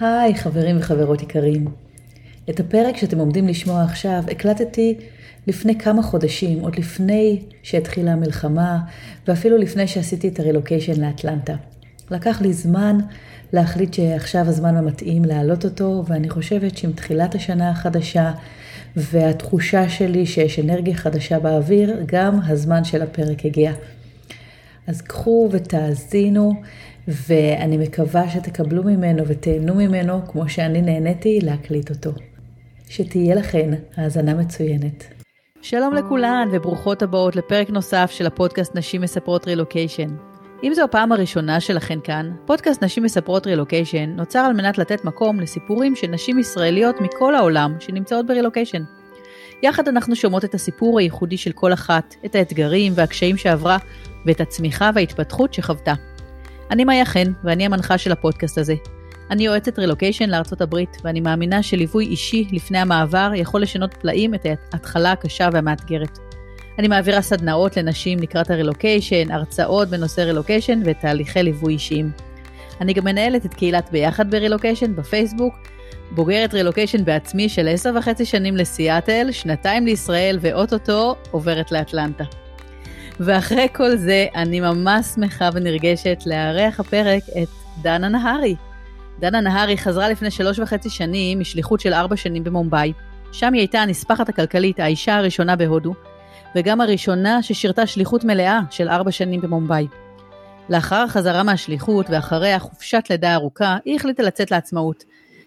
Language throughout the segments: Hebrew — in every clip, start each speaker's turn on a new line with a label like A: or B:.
A: היי חברים וחברות יקרים. את הפרק שאתם עומדים לשמוע עכשיו הקלטתי לפני כמה חודשים, עוד לפני שהתחילה המלחמה ואפילו לפני שעשיתי את הרילוקיישן לאטלנטה. לקח לי זמן להחליט שעכשיו הזמן המתאים להעלות אותו ואני חושבת שעם תחילת השנה החדשה והתחושה שלי שיש אנרגיה חדשה באוויר, גם הזמן של הפרק הגיע. אז קחו ותאזינו. ואני מקווה שתקבלו ממנו ותהנו ממנו כמו שאני נהניתי להקליט אותו. שתהיה לכן האזנה מצוינת. שלום לכולן וברוכות הבאות לפרק נוסף של הפודקאסט נשים מספרות רילוקיישן. אם זו הפעם הראשונה שלכן כאן, פודקאסט נשים מספרות רילוקיישן נוצר על מנת לתת מקום לסיפורים של נשים ישראליות מכל העולם שנמצאות ברילוקיישן. יחד אנחנו שומעות את הסיפור הייחודי של כל אחת, את האתגרים והקשיים שעברה ואת הצמיחה וההתפתחות שחוותה. אני מאיה חן, ואני המנחה של הפודקאסט הזה. אני יועצת רילוקיישן לארצות הברית, ואני מאמינה שליווי אישי לפני המעבר יכול לשנות פלאים את ההתחלה הקשה והמאתגרת. אני מעבירה סדנאות לנשים לקראת הרילוקיישן, הרצאות בנושא רילוקיישן ותהליכי ליווי אישיים. אני גם מנהלת את קהילת ביחד ברילוקיישן בפייסבוק, בוגרת רילוקיישן בעצמי של עשר וחצי שנים לסיאטל, שנתיים לישראל ואו-טו-טו עוברת לאטלנטה. ואחרי כל זה, אני ממש שמחה ונרגשת לארח הפרק את דנה נהרי. דנה נהרי חזרה לפני שלוש וחצי שנים משליחות של ארבע שנים במומבאי. שם היא הייתה הנספחת הכלכלית, האישה הראשונה בהודו, וגם הראשונה ששירתה שליחות מלאה של ארבע שנים במומבאי. לאחר החזרה מהשליחות ואחריה חופשת לידה ארוכה, היא החליטה לצאת לעצמאות.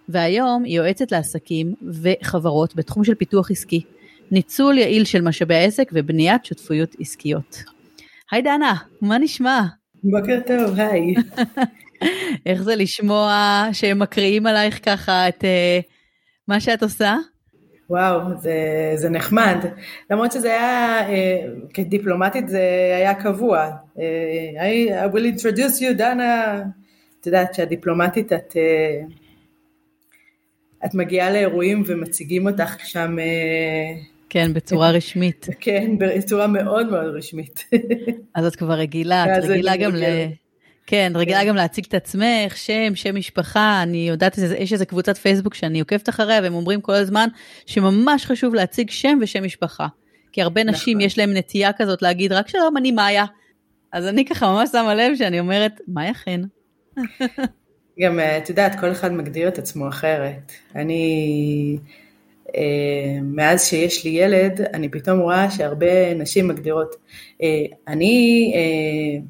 A: והיום היא יועצת לעסקים וחברות בתחום של פיתוח עסקי, ניצול יעיל של משאבי העסק ובניית שותפויות עסקיות. היי דנה, מה נשמע?
B: בוקר טוב, היי.
A: איך זה לשמוע שהם מקריאים עלייך ככה את uh, מה שאת עושה?
B: וואו, זה, זה נחמד. למרות שזה היה, uh, כדיפלומטית זה היה קבוע. Uh, I, I will introduce you, דנה. את יודעת שהדיפלומטית את... Uh, את מגיעה לאירועים ומציגים אותך שם
A: כן, בצורה רשמית.
B: כן, בצורה מאוד מאוד רשמית.
A: אז את כבר רגילה, את רגילה גם ל... כן, רגילה כן. גם להציג את עצמך, שם, שם משפחה, אני יודעת, יש איזה קבוצת פייסבוק שאני עוקבת אחריה, והם אומרים כל הזמן שממש חשוב להציג שם ושם משפחה. כי הרבה נשים נכון. יש להם נטייה כזאת להגיד, רק שלום, אני מאיה. אז אני ככה ממש שמה לב שאני אומרת, מאיה חן.
B: גם, את יודעת, כל אחד מגדיר את עצמו אחרת. אני... אה, מאז שיש לי ילד, אני פתאום רואה שהרבה נשים מגדירות, אה, אני אה,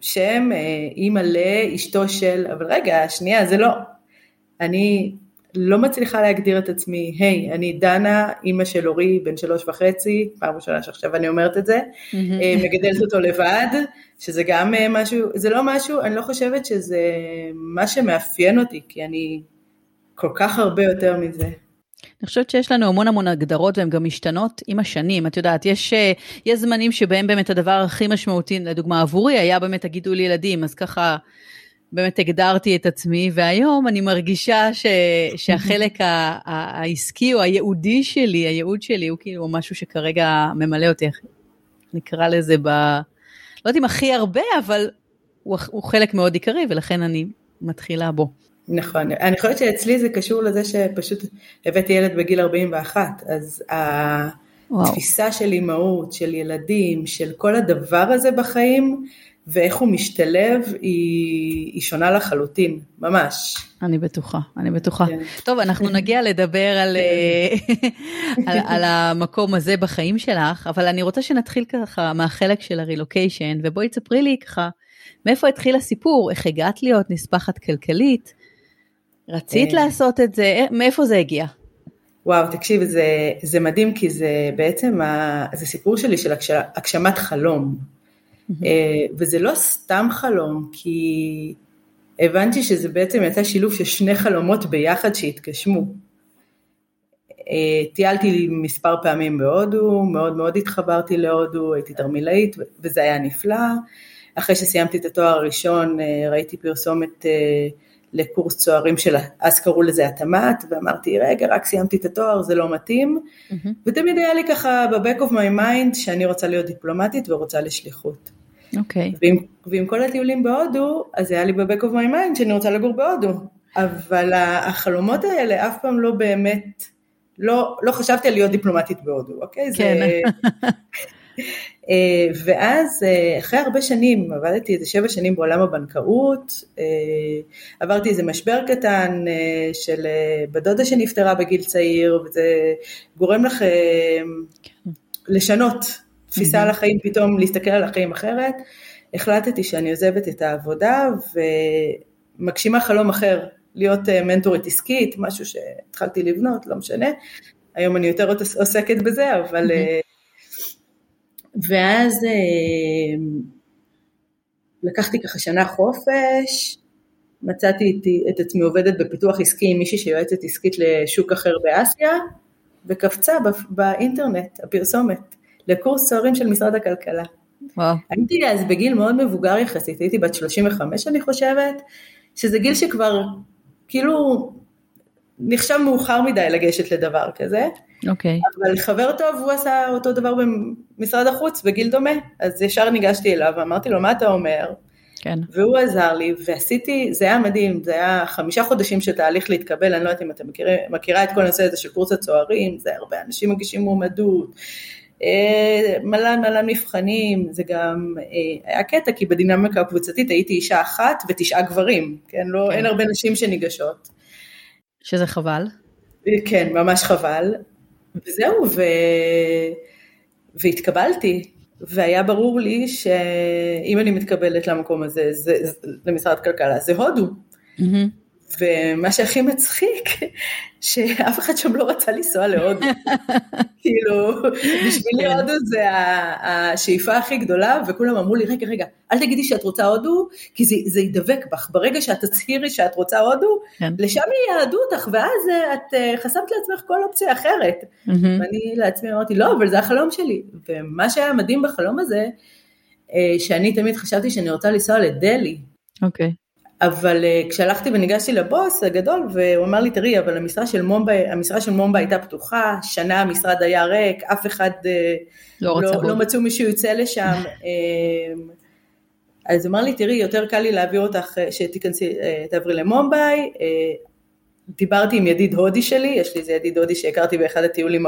B: שם אימא לאשתו של, אבל רגע, שנייה, זה לא. אני לא מצליחה להגדיר את עצמי, היי, hey, אני דנה, אימא של אורי, בן שלוש וחצי, פעם ראשונה שעכשיו אני אומרת את זה, מגדלת אותו לבד, שזה גם משהו, זה לא משהו, אני לא חושבת שזה מה שמאפיין אותי, כי אני כל כך הרבה יותר מזה.
A: אני חושבת שיש לנו המון המון הגדרות והן גם משתנות עם השנים. את יודעת, יש, אה, יש זמנים שבהם באמת הדבר הכי משמעותי, לדוגמה עבורי, היה באמת הגידול ילדים, אז ככה באמת הגדרתי את עצמי, והיום אני מרגישה ש, שהחלק ה, ה, העסקי או הייעודי שלי, הייעוד שלי הוא כאילו משהו שכרגע ממלא אותי, נקרא לזה ב... לא יודעת אם הכי הרבה, אבל הוא, הוא חלק מאוד עיקרי, ולכן אני מתחילה בו.
B: נכון, אני חושבת שאצלי זה קשור לזה שפשוט הבאתי ילד בגיל 41, אז התפיסה וואו. של אימהות, של ילדים, של כל הדבר הזה בחיים, ואיך הוא משתלב, היא, היא שונה לחלוטין, ממש.
A: אני בטוחה, אני בטוחה. כן. טוב, אנחנו נגיע לדבר על, כן. על, על המקום הזה בחיים שלך, אבל אני רוצה שנתחיל ככה מהחלק של הרילוקיישן, ובואי תספרי לי ככה, מאיפה התחיל הסיפור, איך הגעת להיות נספחת כלכלית, רצית אה. לעשות את זה? אה, מאיפה זה הגיע?
B: וואו, תקשיב, זה, זה מדהים כי זה בעצם, ה, זה סיפור שלי של הגשמת חלום. אה, וזה לא סתם חלום, כי הבנתי שזה בעצם יצא שילוב של שני חלומות ביחד שהתגשמו. טיילתי מספר פעמים בהודו, מאוד מאוד התחברתי להודו, הייתי תרמילאית וזה היה נפלא. אחרי שסיימתי את התואר הראשון ראיתי פרסומת לקורס צוערים של, אז קראו לזה התמ"ת, ואמרתי, רגע, רק סיימתי את התואר, זה לא מתאים, mm-hmm. ותמיד היה לי ככה ב-back of my mind שאני רוצה להיות דיפלומטית ורוצה לשליחות.
A: אוקיי. Okay.
B: ועם, ועם כל הטיולים בהודו, אז היה לי ב-back of my mind שאני רוצה לגור בהודו. אבל החלומות האלה אף פעם לא באמת, לא, לא חשבתי על להיות דיפלומטית בהודו, אוקיי?
A: כן. זה,
B: ואז אה, אחרי הרבה שנים, עבדתי איזה שבע שנים בעולם הבנקאות, אה, עברתי איזה משבר קטן של בת דודה שנפטרה בגיל צעיר, וזה גורם לך. לשנות תפיסה על החיים, פתאום להסתכל על החיים אחרת. החלטתי שאני עוזבת את העבודה ומגשימה חלום אחר, להיות מנטורית עסקית, משהו שהתחלתי לבנות, לא משנה. היום אני יותר עוסקת בזה, אבל... ואז אה, לקחתי ככה שנה חופש, מצאתי את עצמי עובדת בפיתוח עסקי עם מישהי שיועצת עסקית לשוק אחר באסיה, וקפצה באינטרנט הפרסומת לקורס צוערים של משרד הכלכלה. וואו. הייתי אז בגיל מאוד מבוגר יחסית, הייתי בת 35 אני חושבת, שזה גיל שכבר כאילו נחשב מאוחר מדי לגשת לדבר כזה.
A: אוקיי. Okay.
B: אבל חבר טוב, הוא עשה אותו דבר במשרד החוץ, בגיל דומה. אז ישר ניגשתי אליו ואמרתי לו, מה אתה אומר?
A: כן.
B: והוא עזר לי, ועשיתי, זה היה מדהים, זה היה חמישה חודשים של תהליך להתקבל, אני לא יודעת אם אתם מכירה, מכירה את כל הנושא הזה של קורס הצוערים, זה הרבה אנשים מגישים מועמדות, אה, מלא מלא מבחנים, זה גם אה, היה קטע, כי בדינמיקה הקבוצתית הייתי אישה אחת ותשעה גברים, כן, לא, כן. אין הרבה נשים שניגשות.
A: שזה חבל.
B: כן, ממש חבל. וזהו, ו... והתקבלתי, והיה ברור לי שאם אני מתקבלת למקום הזה, זה, זה, למשרד כלכלה, זה הודו. Mm-hmm. ומה שהכי מצחיק, שאף אחד שם לא רצה לנסוע להודו. כאילו, בשבילי כן. הודו זה השאיפה הכי גדולה, וכולם אמרו לי, רגע, רגע, אל תגידי שאת רוצה הודו, כי זה, זה ידבק בך. ברגע שאת תצהירי שאת רוצה הודו, כן. לשם ייעדו אותך, ואז אה, את אה, חסמת לעצמך כל אופציה אחרת. ואני לעצמי אמרתי, לא, אבל זה החלום שלי. ומה שהיה מדהים בחלום הזה, אה, שאני תמיד חשבתי שאני רוצה לנסוע לדלי.
A: אוקיי. Okay.
B: אבל uh, כשהלכתי וניגשתי לבוס הגדול, והוא אמר לי, תראי, אבל המשרה של מומבה, המשרה של מומבה הייתה פתוחה, שנה המשרד היה ריק, אף אחד uh, לא, לא, לא מצאו מישהו יוצא לשם. uh, אז הוא אמר לי, תראי, יותר קל לי להעביר אותך, שתיכנסי, תעברי למומביי. דיברתי עם ידיד הודי שלי, יש לי איזה ידיד הודי שהכרתי באחד הטיולים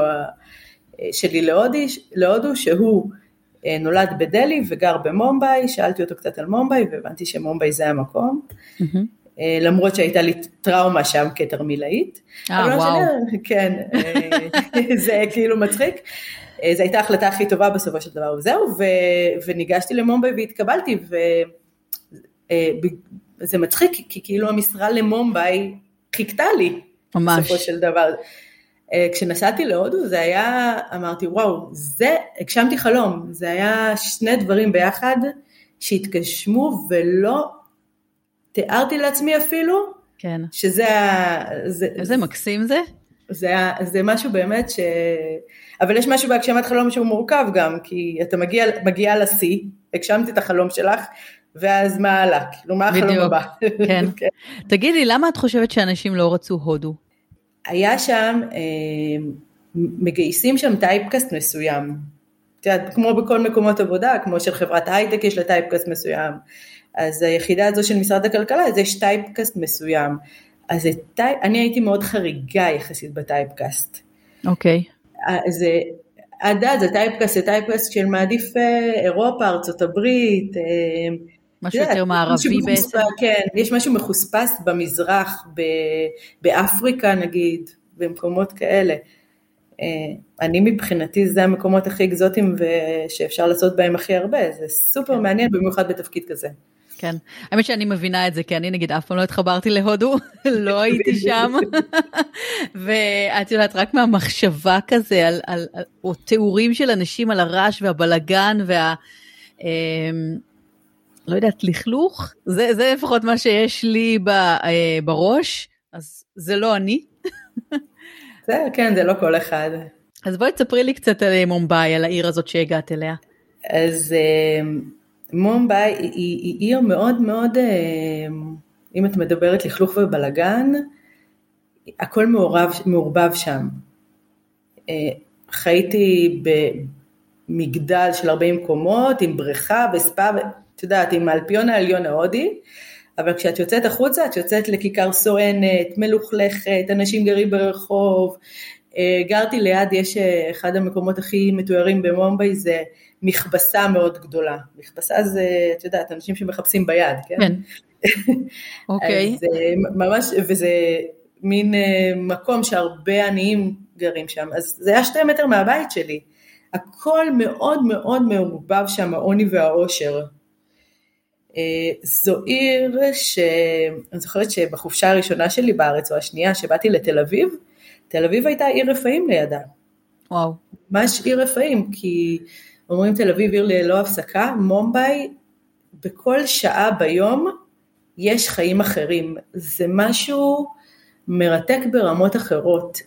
B: שלי להודי, להודו, שהוא אה, נולד בדלי וגר במומביי, שאלתי אותו קצת על מומביי והבנתי שמומביי זה המקום. Mm-hmm. למרות שהייתה לי טראומה שם כתרמילאית.
A: אה, לא וואו.
B: שני, כן, אה, זה כאילו מצחיק. זו הייתה ההחלטה הכי טובה בסופו של דבר, וזהו, ו, וניגשתי למומביי והתקבלתי, וזה מצחיק, כי כאילו המשרה למומביי חיכתה לי, ממש. בסופו של דבר. אה, כשנסעתי להודו זה היה, אמרתי וואו, זה, הגשמתי חלום, זה היה שני דברים ביחד שהתגשמו ולא תיארתי לעצמי אפילו,
A: כן.
B: שזה ה...
A: זה, איזה מקסים זה.
B: זה, זה משהו באמת ש... אבל יש משהו בהגשמת חלום שהוא מורכב גם, כי אתה מגיע, מגיע לשיא, הגשמתי את החלום שלך, ואז מה הלאה? כאילו, מה החלום הבא?
A: כן. כן. תגידי, למה את חושבת שאנשים לא רצו הודו?
B: היה שם, אה, מגייסים שם typecast מסוים. את יודעת, כמו בכל מקומות עבודה, כמו של חברת הייטק יש לה typecast מסוים. אז היחידה הזו של משרד הכלכלה, אז יש typecast מסוים. אז type, אני הייתי מאוד חריגה יחסית ב typecast.
A: אוקיי.
B: Okay. זה, עד אז ה typecast זה typecast של מעדיף אה, אירופה, ארצות הברית, אה,
A: משהו יותר מערבי בעצם.
B: כן, יש משהו מחוספס במזרח, באפריקה נגיד, במקומות כאלה. אה, אני מבחינתי זה המקומות הכי אקזוטיים שאפשר לעשות בהם הכי הרבה, זה סופר כן. מעניין במיוחד בתפקיד כזה.
A: כן, האמת שאני מבינה את זה, כי אני נגיד אף פעם לא התחברתי להודו, לא הייתי שם, ואת יודעת, רק מהמחשבה כזה, על, על, על, או תיאורים של אנשים על הרעש והבלגן וה... לא יודעת, לכלוך, זה, זה לפחות מה שיש לי ב, אה, בראש, אז זה לא אני.
B: זה, כן, זה לא כל אחד.
A: אז בואי תספרי לי קצת על מומבאי, על העיר הזאת שהגעת אליה.
B: אז אה, מומבאי היא, היא, היא עיר מאוד מאוד, אה, אם את מדברת לכלוך ובלגן, הכל מעורב, מעורבב שם. חייתי במגדל של 40 קומות, עם בריכה וספה, את יודעת, עם האלפיון העליון ההודי, אבל כשאת יוצאת החוצה, את יוצאת לכיכר סואנת, מלוכלכת, אנשים גרים ברחוב. אה, גרתי ליד, יש אה, אחד המקומות הכי מתוארים במומביי, זה מכבסה מאוד גדולה. מכבסה זה, את יודעת, אנשים שמחפשים ביד, כן?
A: כן. אוקיי.
B: אז ממש, וזה מין מקום שהרבה עניים גרים שם, אז זה היה שתי מטר מהבית שלי. הכל מאוד מאוד מעורבב שם, העוני והעושר. אה, זו עיר שאני זוכרת שבחופשה הראשונה שלי בארץ, או השנייה, שבאתי לתל אביב, תל אביב הייתה עיר רפאים לידה.
A: וואו.
B: ממש עיר רפאים, כי אומרים תל אביב עיר ללא הפסקה, מומביי, בכל שעה ביום יש חיים אחרים. זה משהו מרתק ברמות אחרות.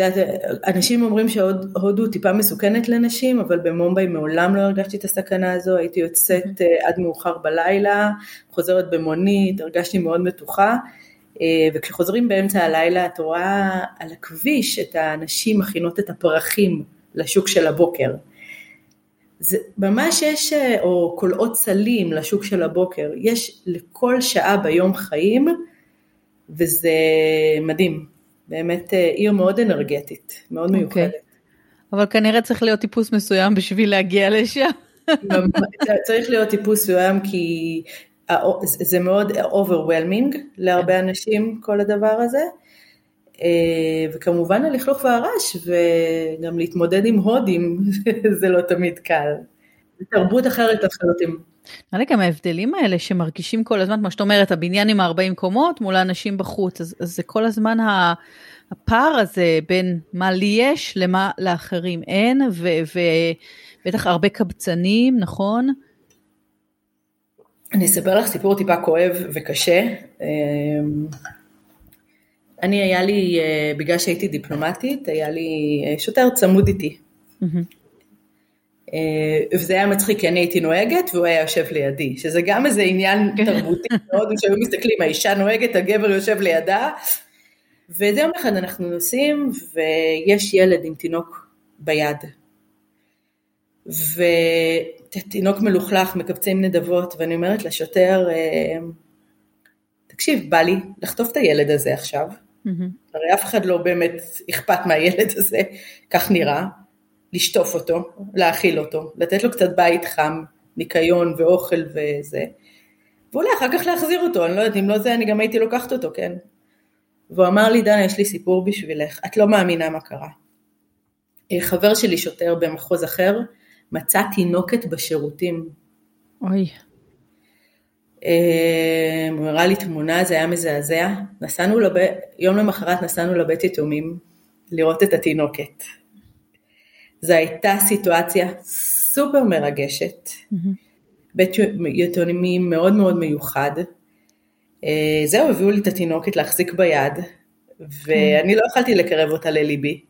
B: את יודעת, אנשים אומרים שהודו טיפה מסוכנת לנשים, אבל במומביי מעולם לא הרגשתי את הסכנה הזו, הייתי יוצאת. אה, עד מאוחר בלילה, חוזרת במונית, הרגשתי מאוד מתוחה, אה, וכשחוזרים באמצע הלילה את רואה על הכביש את הנשים מכינות את הפרחים לשוק של הבוקר. זה ממש יש, אה, או קולעות סלים לשוק של הבוקר, יש לכל שעה ביום חיים, וזה מדהים. באמת אה, עיר מאוד אנרגטית, מאוד אוקיי. מיוחדת. Okay.
A: אבל כנראה צריך להיות טיפוס מסוים בשביל להגיע לשם.
B: צריך להיות טיפוס מסוים כי זה מאוד overwhelming להרבה כן. אנשים כל הדבר הזה. אה, וכמובן הלכלוך והרעש וגם להתמודד עם הודים זה לא תמיד קל. תרבות אחרת לחלוטין.
A: נראה לי גם ההבדלים האלה שמרגישים כל הזמן, כמו שאת אומרת, הבניין עם 40 קומות מול האנשים בחוץ, אז, אז זה כל הזמן הפער הזה בין מה לי יש למה לאחרים אין, ובטח הרבה קבצנים, נכון?
B: אני אספר לך סיפור טיפה כואב וקשה. אמ, אני היה לי, אה, בגלל שהייתי דיפלומטית, היה לי אה, שוטר צמוד איתי. Mm-hmm. אה, וזה היה מצחיק כי אני הייתי נוהגת והוא היה יושב לידי, שזה גם איזה עניין כן. תרבותי מאוד, שהיו מסתכלים, האישה נוהגת, הגבר יושב לידה, וזה יום אחד אנחנו נוסעים ויש ילד עם תינוק ביד, ותינוק מלוכלך, מקבצים נדבות, ואני אומרת לשוטר, אה, תקשיב, בא לי לחטוף את הילד הזה עכשיו, הרי אף אחד לא באמת אכפת מהילד הזה, כך נראה, לשטוף אותו, להאכיל אותו, לתת לו קצת בית חם, ניקיון ואוכל וזה, ואולי אחר כך להחזיר אותו, אני לא יודעת, אם לא זה אני גם הייתי לוקחת אותו, כן? והוא אמר לי, דנה, יש לי סיפור בשבילך, את לא מאמינה מה קרה. אה, חבר שלי שוטר במחוז אחר, מצא תינוקת בשירותים.
A: אוי.
B: אה, הוא הראה לי תמונה, זה היה מזעזע. נסענו, לב... יום למחרת נסענו לבית יתומים לראות את התינוקת. זו הייתה סיטואציה סופר מרגשת. בית יתומים מאוד מאוד מיוחד. אה, זהו, הביאו לי את התינוקת להחזיק ביד, ואני לא יכלתי לקרב אותה לליבי,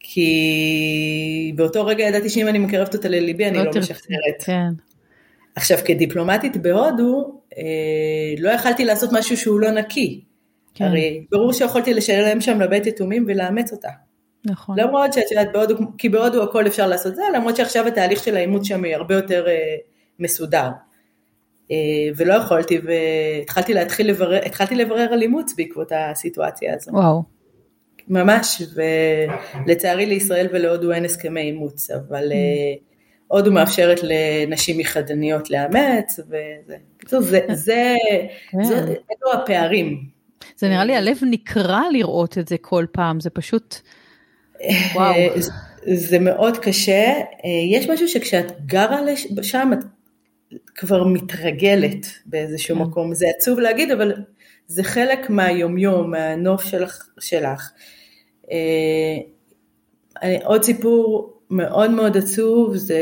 B: כי באותו רגע ידעתי שאם אני מקרבת אותה לליבי אני לא, לא משחררת. כן. עכשיו כדיפלומטית בהודו, אה, לא יכלתי לעשות משהו שהוא לא נקי. כן. הרי ברור שיכולתי לשלם שם לבית יתומים ולאמץ אותה.
A: נכון.
B: למרות שאת יודעת, בהודו, כי בהודו הכל אפשר לעשות זה, למרות שעכשיו התהליך של האימוץ שם היא הרבה יותר אה, מסודר. אה, ולא יכולתי, והתחלתי להתחיל לברר, התחלתי לברר על אימוץ בעקבות הסיטואציה הזו.
A: וואו.
B: ממש, ולצערי לישראל ולהודו אין הסכמי אימוץ, אבל אה, הודו מאפשרת לנשים יחדניות לאמץ, וזה, בקיצור, זה, זה, כן. זה, אלו הפערים.
A: זה נראה לי הלב נקרע לראות את זה כל פעם, זה פשוט... וואו. אה,
B: זה מאוד קשה. אה, יש משהו שכשאת גרה שם, את כבר מתרגלת באיזשהו כן. מקום. זה עצוב להגיד, אבל זה חלק מהיומיום, מהנוף שלך. שלך. אה, עוד סיפור מאוד מאוד עצוב, זה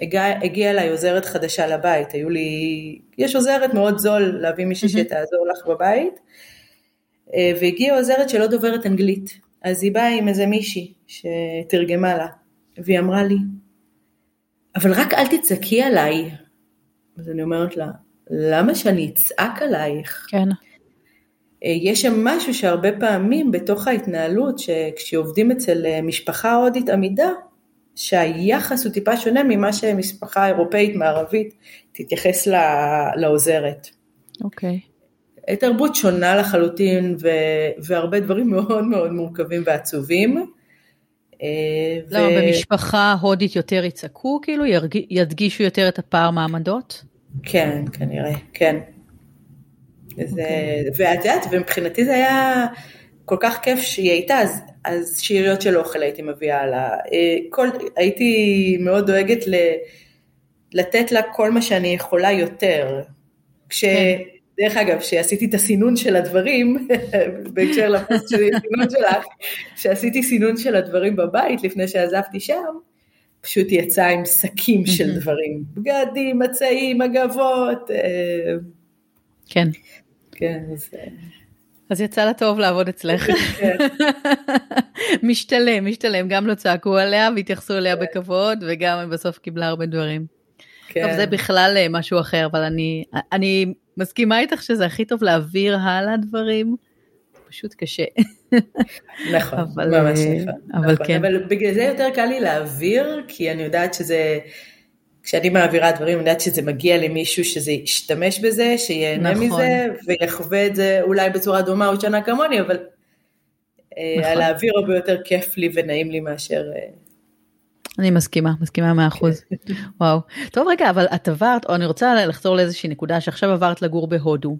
B: הגיעה הגיע אליי עוזרת חדשה לבית, היו לי, יש עוזרת מאוד זול להביא מישהי שתעזור לך בבית, והגיעה עוזרת שלא דוברת אנגלית. אז היא באה עם איזה מישהי שתרגמה לה, והיא אמרה לי, אבל רק אל תצעקי עליי. אז אני אומרת לה, למה שאני אצעק עלייך?
A: כן.
B: אה, יש שם משהו שהרבה פעמים בתוך ההתנהלות, שכשעובדים אצל אה, משפחה הודית עמידה, שהיחס הוא טיפה שונה ממה שמשפחה אירופאית מערבית תתייחס לעוזרת.
A: אוקיי.
B: Okay. תרבות שונה לחלוטין ו, והרבה דברים מאוד מאוד מורכבים ועצובים.
A: אה, לא, ו... במשפחה הודית יותר יצעקו, כאילו ידגישו יותר את הפער מעמדות?
B: כן, כנראה, כן. Okay. זה, אוקיי. ואת יודעת, ומבחינתי זה היה כל כך כיף שהיא הייתה, אז, אז שאריות של אוכל הייתי מביאה לה. אה, כל, הייתי מאוד דואגת ל, לתת לה כל מה שאני יכולה יותר. כש... כן. דרך אגב, כשעשיתי את הסינון של הדברים, בהקשר לפוסט של הסינון שלך, כשעשיתי סינון של הדברים בבית לפני שעזבתי שם, פשוט יצא עם שקים של דברים, בגדים, מצעים, מגבות. אה,
A: כן.
B: כן, אז... אה,
A: אז יצא לה טוב לעבוד אצלך. כן. משתלם, משתלם, גם לא צעקו עליה והתייחסו אליה כן. בכבוד, וגם בסוף קיבלה הרבה דברים. כן. טוב, זה בכלל אה, משהו אחר, אבל אני, אני מסכימה איתך שזה הכי טוב להעביר הלאה דברים. פשוט קשה.
B: נכון, אבל, ממש נכון. אבל נכון. כן. אבל בגלל זה יותר קל לי להעביר, כי אני יודעת שזה, כשאני מעבירה דברים, אני יודעת שזה מגיע למישהו שזה ישתמש בזה, שיהנה נכון. מזה, ויחווה את זה אולי בצורה דומה או שנה כמוני, אבל אה, נכון. להעביר הרבה יותר כיף לי ונעים לי מאשר...
A: אני מסכימה, מסכימה מאה אחוז. וואו. טוב רגע, אבל את עברת, או אני רוצה לחזור לאיזושהי נקודה שעכשיו עברת לגור בהודו,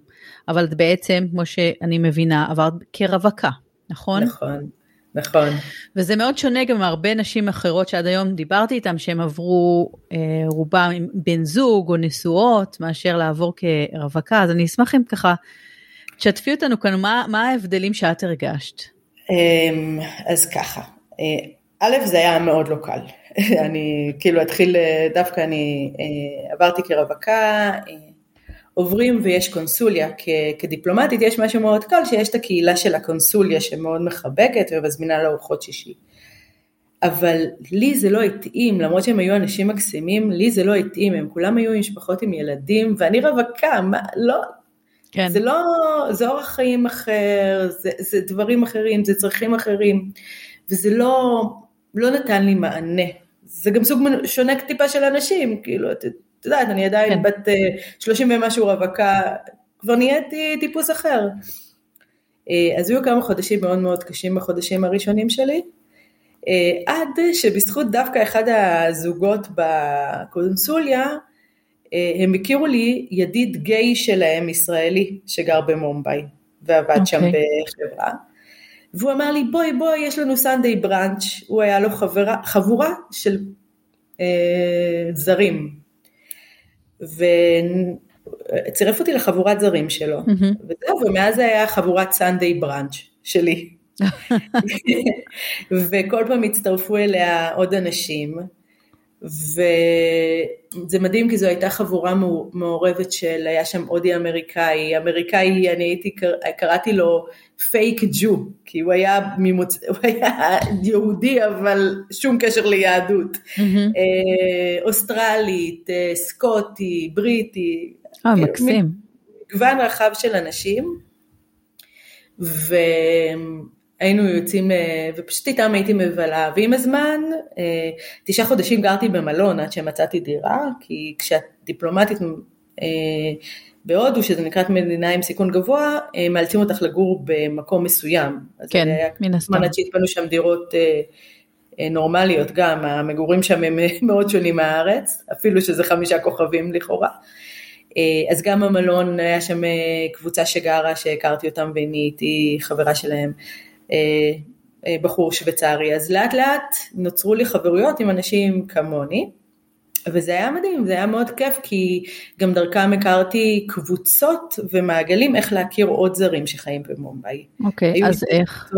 A: אבל את בעצם, כמו שאני מבינה, עברת כרווקה, נכון?
B: נכון. נכון.
A: וזה מאוד שונה גם מהרבה נשים אחרות שעד היום דיברתי איתן, שהן עברו אה, רובם עם בן זוג או נשואות, מאשר לעבור כרווקה, אז אני אשמח אם ככה, תשתפי אותנו כאן, מה, מה ההבדלים שאת הרגשת?
B: אמ, אז ככה, אה, א', זה היה מאוד לא קל. אני כאילו אתחיל, אה, דווקא אני אה, עברתי כרווקה, עוברים ויש קונסוליה, כ, כדיפלומטית יש משהו מאוד קל, שיש את הקהילה של הקונסוליה שמאוד מחבקת ומזמינה לארוחות שישי. אבל לי זה לא התאים, למרות שהם היו אנשים מקסימים, לי זה לא התאים, הם כולם היו עם משפחות עם ילדים, ואני רווקה, מה, לא, כן. זה לא, זה אורח חיים אחר, זה, זה דברים אחרים, זה צרכים אחרים, וזה לא, לא נתן לי מענה. זה גם סוג שונה טיפה של אנשים, כאילו, את, את יודעת, אני עדיין כן. בת 30 אה, ומשהו רווקה, כבר נהייתי טיפוס אחר. אה, אז היו כמה חודשים מאוד מאוד קשים בחודשים הראשונים שלי, אה, עד שבזכות דווקא אחד הזוגות בקונסוליה, הם הכירו לי ידיד גיי שלהם, ישראלי, שגר במומביי, ועבד okay. שם אוקיי. בחברה. והוא אמר לי, בואי בואי, יש לנו סנדיי בראנץ', הוא היה לו חברה, חבורה של אה, זרים, וצירף אותי לחבורת זרים שלו, mm-hmm. וזהו, ומאז זה היה חבורת סנדיי בראנץ' שלי. וכל פעם הצטרפו אליה עוד אנשים, וזה מדהים כי זו הייתה חבורה מעורבת של, היה שם הודי אמריקאי, אמריקאי, אני הייתי, קראתי לו פייק ג'ו, כי הוא היה, ממוצ... הוא היה יהודי אבל שום קשר ליהדות, mm-hmm. אוסטרלית, אה, סקוטי, בריטי,
A: אה, מקסים.
B: מגוון רחב של אנשים, ו... היינו יוצאים, אה, ופשוט איתם הייתי מבלה, ועם הזמן, אה, תשעה חודשים גרתי במלון עד שמצאתי דירה, כי כשאת דיפלומטית אה, בהודו, שזה נקראת מדינה עם סיכון גבוה, מאלצים אותך לגור במקום מסוים.
A: כן, מן הסתם.
B: עד שהתפנו שם דירות נורמליות גם, המגורים שם הם מאוד שונים מהארץ, אפילו שזה חמישה כוכבים לכאורה. אז גם המלון, היה שם קבוצה שגרה, שהכרתי אותם ונהייתי חברה שלהם. אה, אה, בחור שוויצרי, אז לאט לאט נוצרו לי חברויות עם אנשים כמוני, וזה היה מדהים, זה היה מאוד כיף, כי גם דרכם הכרתי קבוצות ומעגלים איך להכיר עוד זרים שחיים במומביי.
A: אוקיי, okay, אז איך?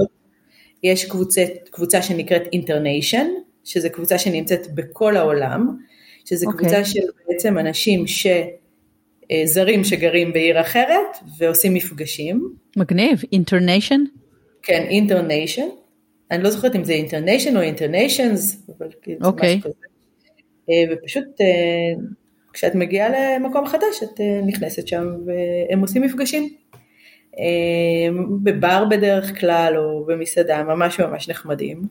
B: יש קבוצה, קבוצה שנקראת Internation, שזו קבוצה שנמצאת בכל העולם, שזו okay. אוקיי. קבוצה של בעצם אנשים ש... אה, זרים שגרים בעיר אחרת ועושים מפגשים.
A: מגניב, Internation?
B: כן, Internation. אני לא זוכרת אם זה Internation או InterNations, אבל כאילו okay. משהו כזה. אה, ופשוט אה, כשאת מגיעה למקום חדש, את אה, נכנסת שם והם עושים מפגשים. בבר בדרך כלל או במסעדה, ממש ממש נחמדים.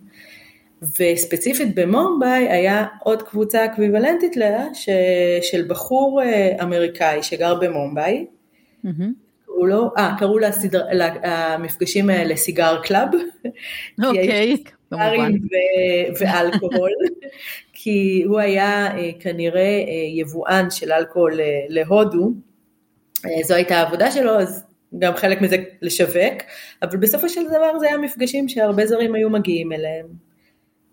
B: וספציפית במומביי היה עוד קבוצה equivalent ית לה ש, של בחור אמריקאי שגר במומביי, mm-hmm. קראו לו, אה, קראו לסדר, למפגשים האלה cigar club.
A: אוקיי,
B: כמובן. ואלכוהול, כי הוא היה כנראה יבואן של אלכוהול להודו, זו הייתה העבודה שלו, אז גם חלק מזה לשווק, אבל בסופו של דבר זה היה מפגשים שהרבה זרים היו מגיעים אליהם.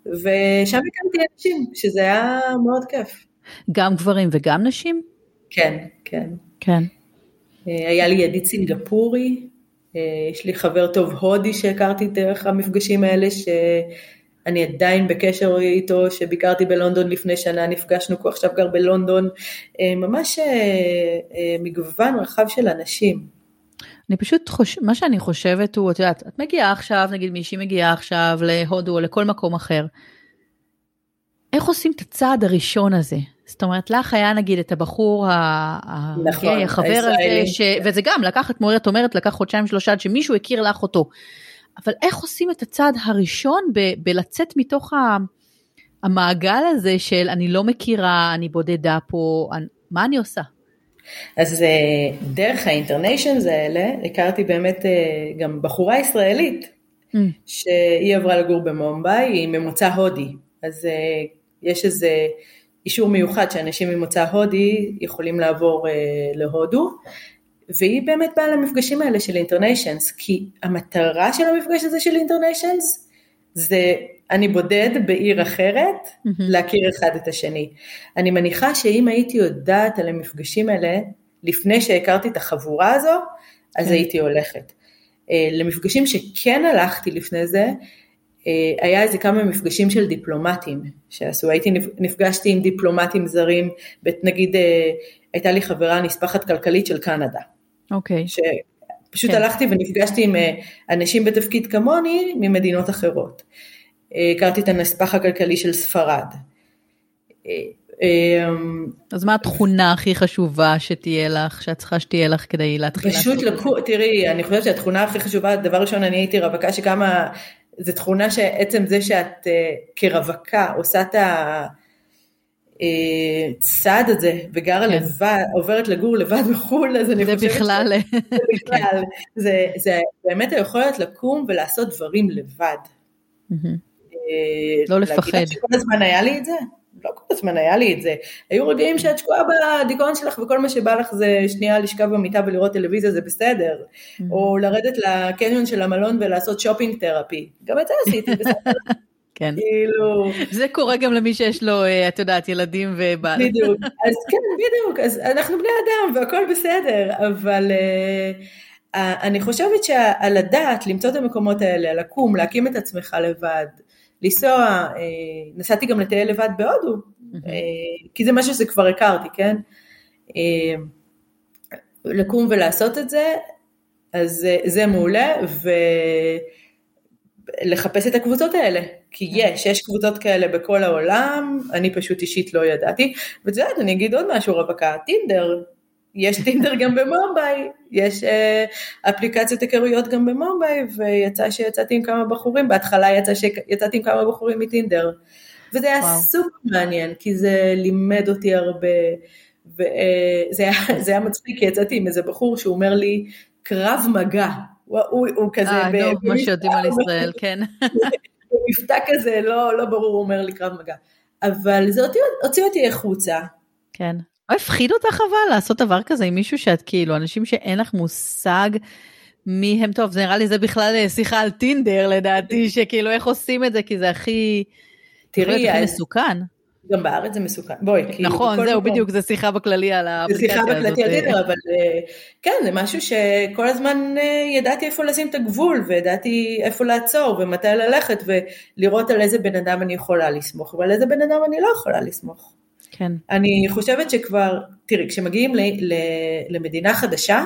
B: ושם הקמתי אנשים, שזה היה מאוד כיף.
A: גם גברים וגם נשים?
B: כן, כן.
A: כן.
B: אה, היה לי ידיד סינגפורי, אה, יש לי חבר טוב הודי שהכרתי דרך המפגשים האלה, שאני עדיין בקשר איתו, שביקרתי בלונדון לפני שנה, נפגשנו, הוא עכשיו גר בלונדון, אה, ממש מגוון רחב של אנשים.
A: אני פשוט חושב, מה שאני חושבת הוא, את יודעת, את מגיעה עכשיו, נגיד מישהי מגיעה עכשיו להודו או לכל מקום אחר, איך עושים את הצעד הראשון הזה? זאת אומרת, לך היה נגיד את הבחור
B: נכון,
A: החבר הזה, ש... וזה גם לקח, את מורת אומרת, לקח חודשיים שלושה עד שמישהו הכיר לך אותו. אבל איך עושים את הצעד הראשון ב- בלצאת מתוך ה- המעגל הזה של אני לא מכירה, אני בודדה פה, אני, מה אני עושה?
B: אז אה, דרך ה InterNations האלה הכרתי באמת אה, גם בחורה ישראלית mm. שהיא עברה לגור במומביי, היא ממוצא הודי, אז אה, יש איזה אישור מיוחד שאנשים ממוצא הודי יכולים לעבור להודו, והיא באמת באה למפגשים האלה של InterNations, כי המטרה של המפגש הזה של InterNations זה אני בודד בעיר אחרת, mm-hmm. להכיר אחד את השני. אני מניחה שאם הייתי יודעת על המפגשים האלה, לפני שהכרתי את החבורה הזו, אז כן. הייתי הולכת. אה, למפגשים שכן הלכתי לפני זה, אה, היה איזה כמה מפגשים של דיפלומטים שעשו, הייתי נפגשתי עם דיפלומטים זרים, נגיד אה, הייתה לי חברה נספחת כלכלית של קנדה.
A: אוקיי. Okay.
B: שפשוט כן. הלכתי ונפגשתי עם אנשים בתפקיד כמוני ממדינות אחרות. הכרתי את הנספח הכלכלי של ספרד.
A: אמ, אז מה התכונה הכי חשובה שתהיה לך, שאת צריכה שתהיה לך כדי להתחיל
B: לעשות את זה? פשוט לקחו, תראי, אני חושבת שהתכונה הכי חשובה, דבר ראשון, אני הייתי רווקה שכמה, זו תכונה שעצם זה שאת אה, כרווקה עושה את אה, הזה וגרה כן. לבד, עוברת לגור לבד בחו"ל, אז אני
A: חושבת... זה בכלל.
B: זה בכלל. זה, זה באמת היכולת לקום ולעשות דברים לבד.
A: אה, לא לפחד. להגיד
B: שכל הזמן היה לי את זה? לא כל הזמן היה לי את זה. היו רגעים שאת שקועה בדיכאון שלך וכל מה שבא לך זה שנייה לשכב במיטה ולראות טלוויזיה זה בסדר. או לרדת לקניון של המלון ולעשות שופינג תרפי. גם את זה עשיתי, בסדר.
A: כן. כאילו... זה קורה גם למי שיש לו, אה, את יודעת, ילדים ובעל.
B: בדיוק. אז כן, בדיוק. אז אנחנו בני אדם והכל בסדר, אבל... Uh, אני חושבת שעל הדעת למצוא את המקומות האלה, לקום, להקים את עצמך לבד, לנסוע, אה, נסעתי גם לטייל לבד בהודו, אה, כי זה משהו שכבר הכרתי, כן? אה, לקום ולעשות את זה, אז זה מעולה, ולחפש את הקבוצות האלה, כי יש, יש קבוצות כאלה בכל העולם, אני פשוט אישית לא ידעתי, ואת יודעת, אני אגיד עוד משהו רווקה, טינדר, יש טינדר גם במומביי, יש אה, אפליקציות היכרויות גם במומביי, ויצא שיצאתי עם כמה בחורים, בהתחלה יצא שיצאתי עם כמה בחורים מטינדר. וזה היה וואו. סופר מעניין, כי זה לימד אותי הרבה, וזה אה, היה, היה מצחיק, כי יצאתי עם איזה בחור שהוא אומר לי, קרב מגע. הוא, הוא, הוא כזה...
A: אה, נו, מה שיודעים על ישראל, כן.
B: במבטא כזה, לא, לא ברור, הוא אומר לי קרב מגע. אבל זה הוציא אותי החוצה.
A: כן. לא הפחיד אותך אבל לעשות דבר כזה עם מישהו שאת כאילו, אנשים שאין לך מושג מי הם טוב, זה נראה לי זה בכלל אה, שיחה על טינדר לדעתי, שכאילו איך עושים את זה, כי זה הכי,
B: תראי,
A: הכי מסוכן.
B: גם בארץ זה מסוכן, בואי.
A: נכון, זהו, מקום... בדיוק, זה שיחה בכללי על
B: האפליקציה הזאת. זה שיחה בכללי על אבל אה, כן, זה משהו שכל הזמן אה, ידעתי איפה לשים את הגבול, וידעתי איפה לעצור, ומתי ללכת, ולראות על איזה בן אדם אני יכולה לסמוך, ועל איזה בן אדם אני לא יכולה לסמוך.
A: כן.
B: אני חושבת שכבר, תראי, כשמגיעים ל, ל, למדינה חדשה,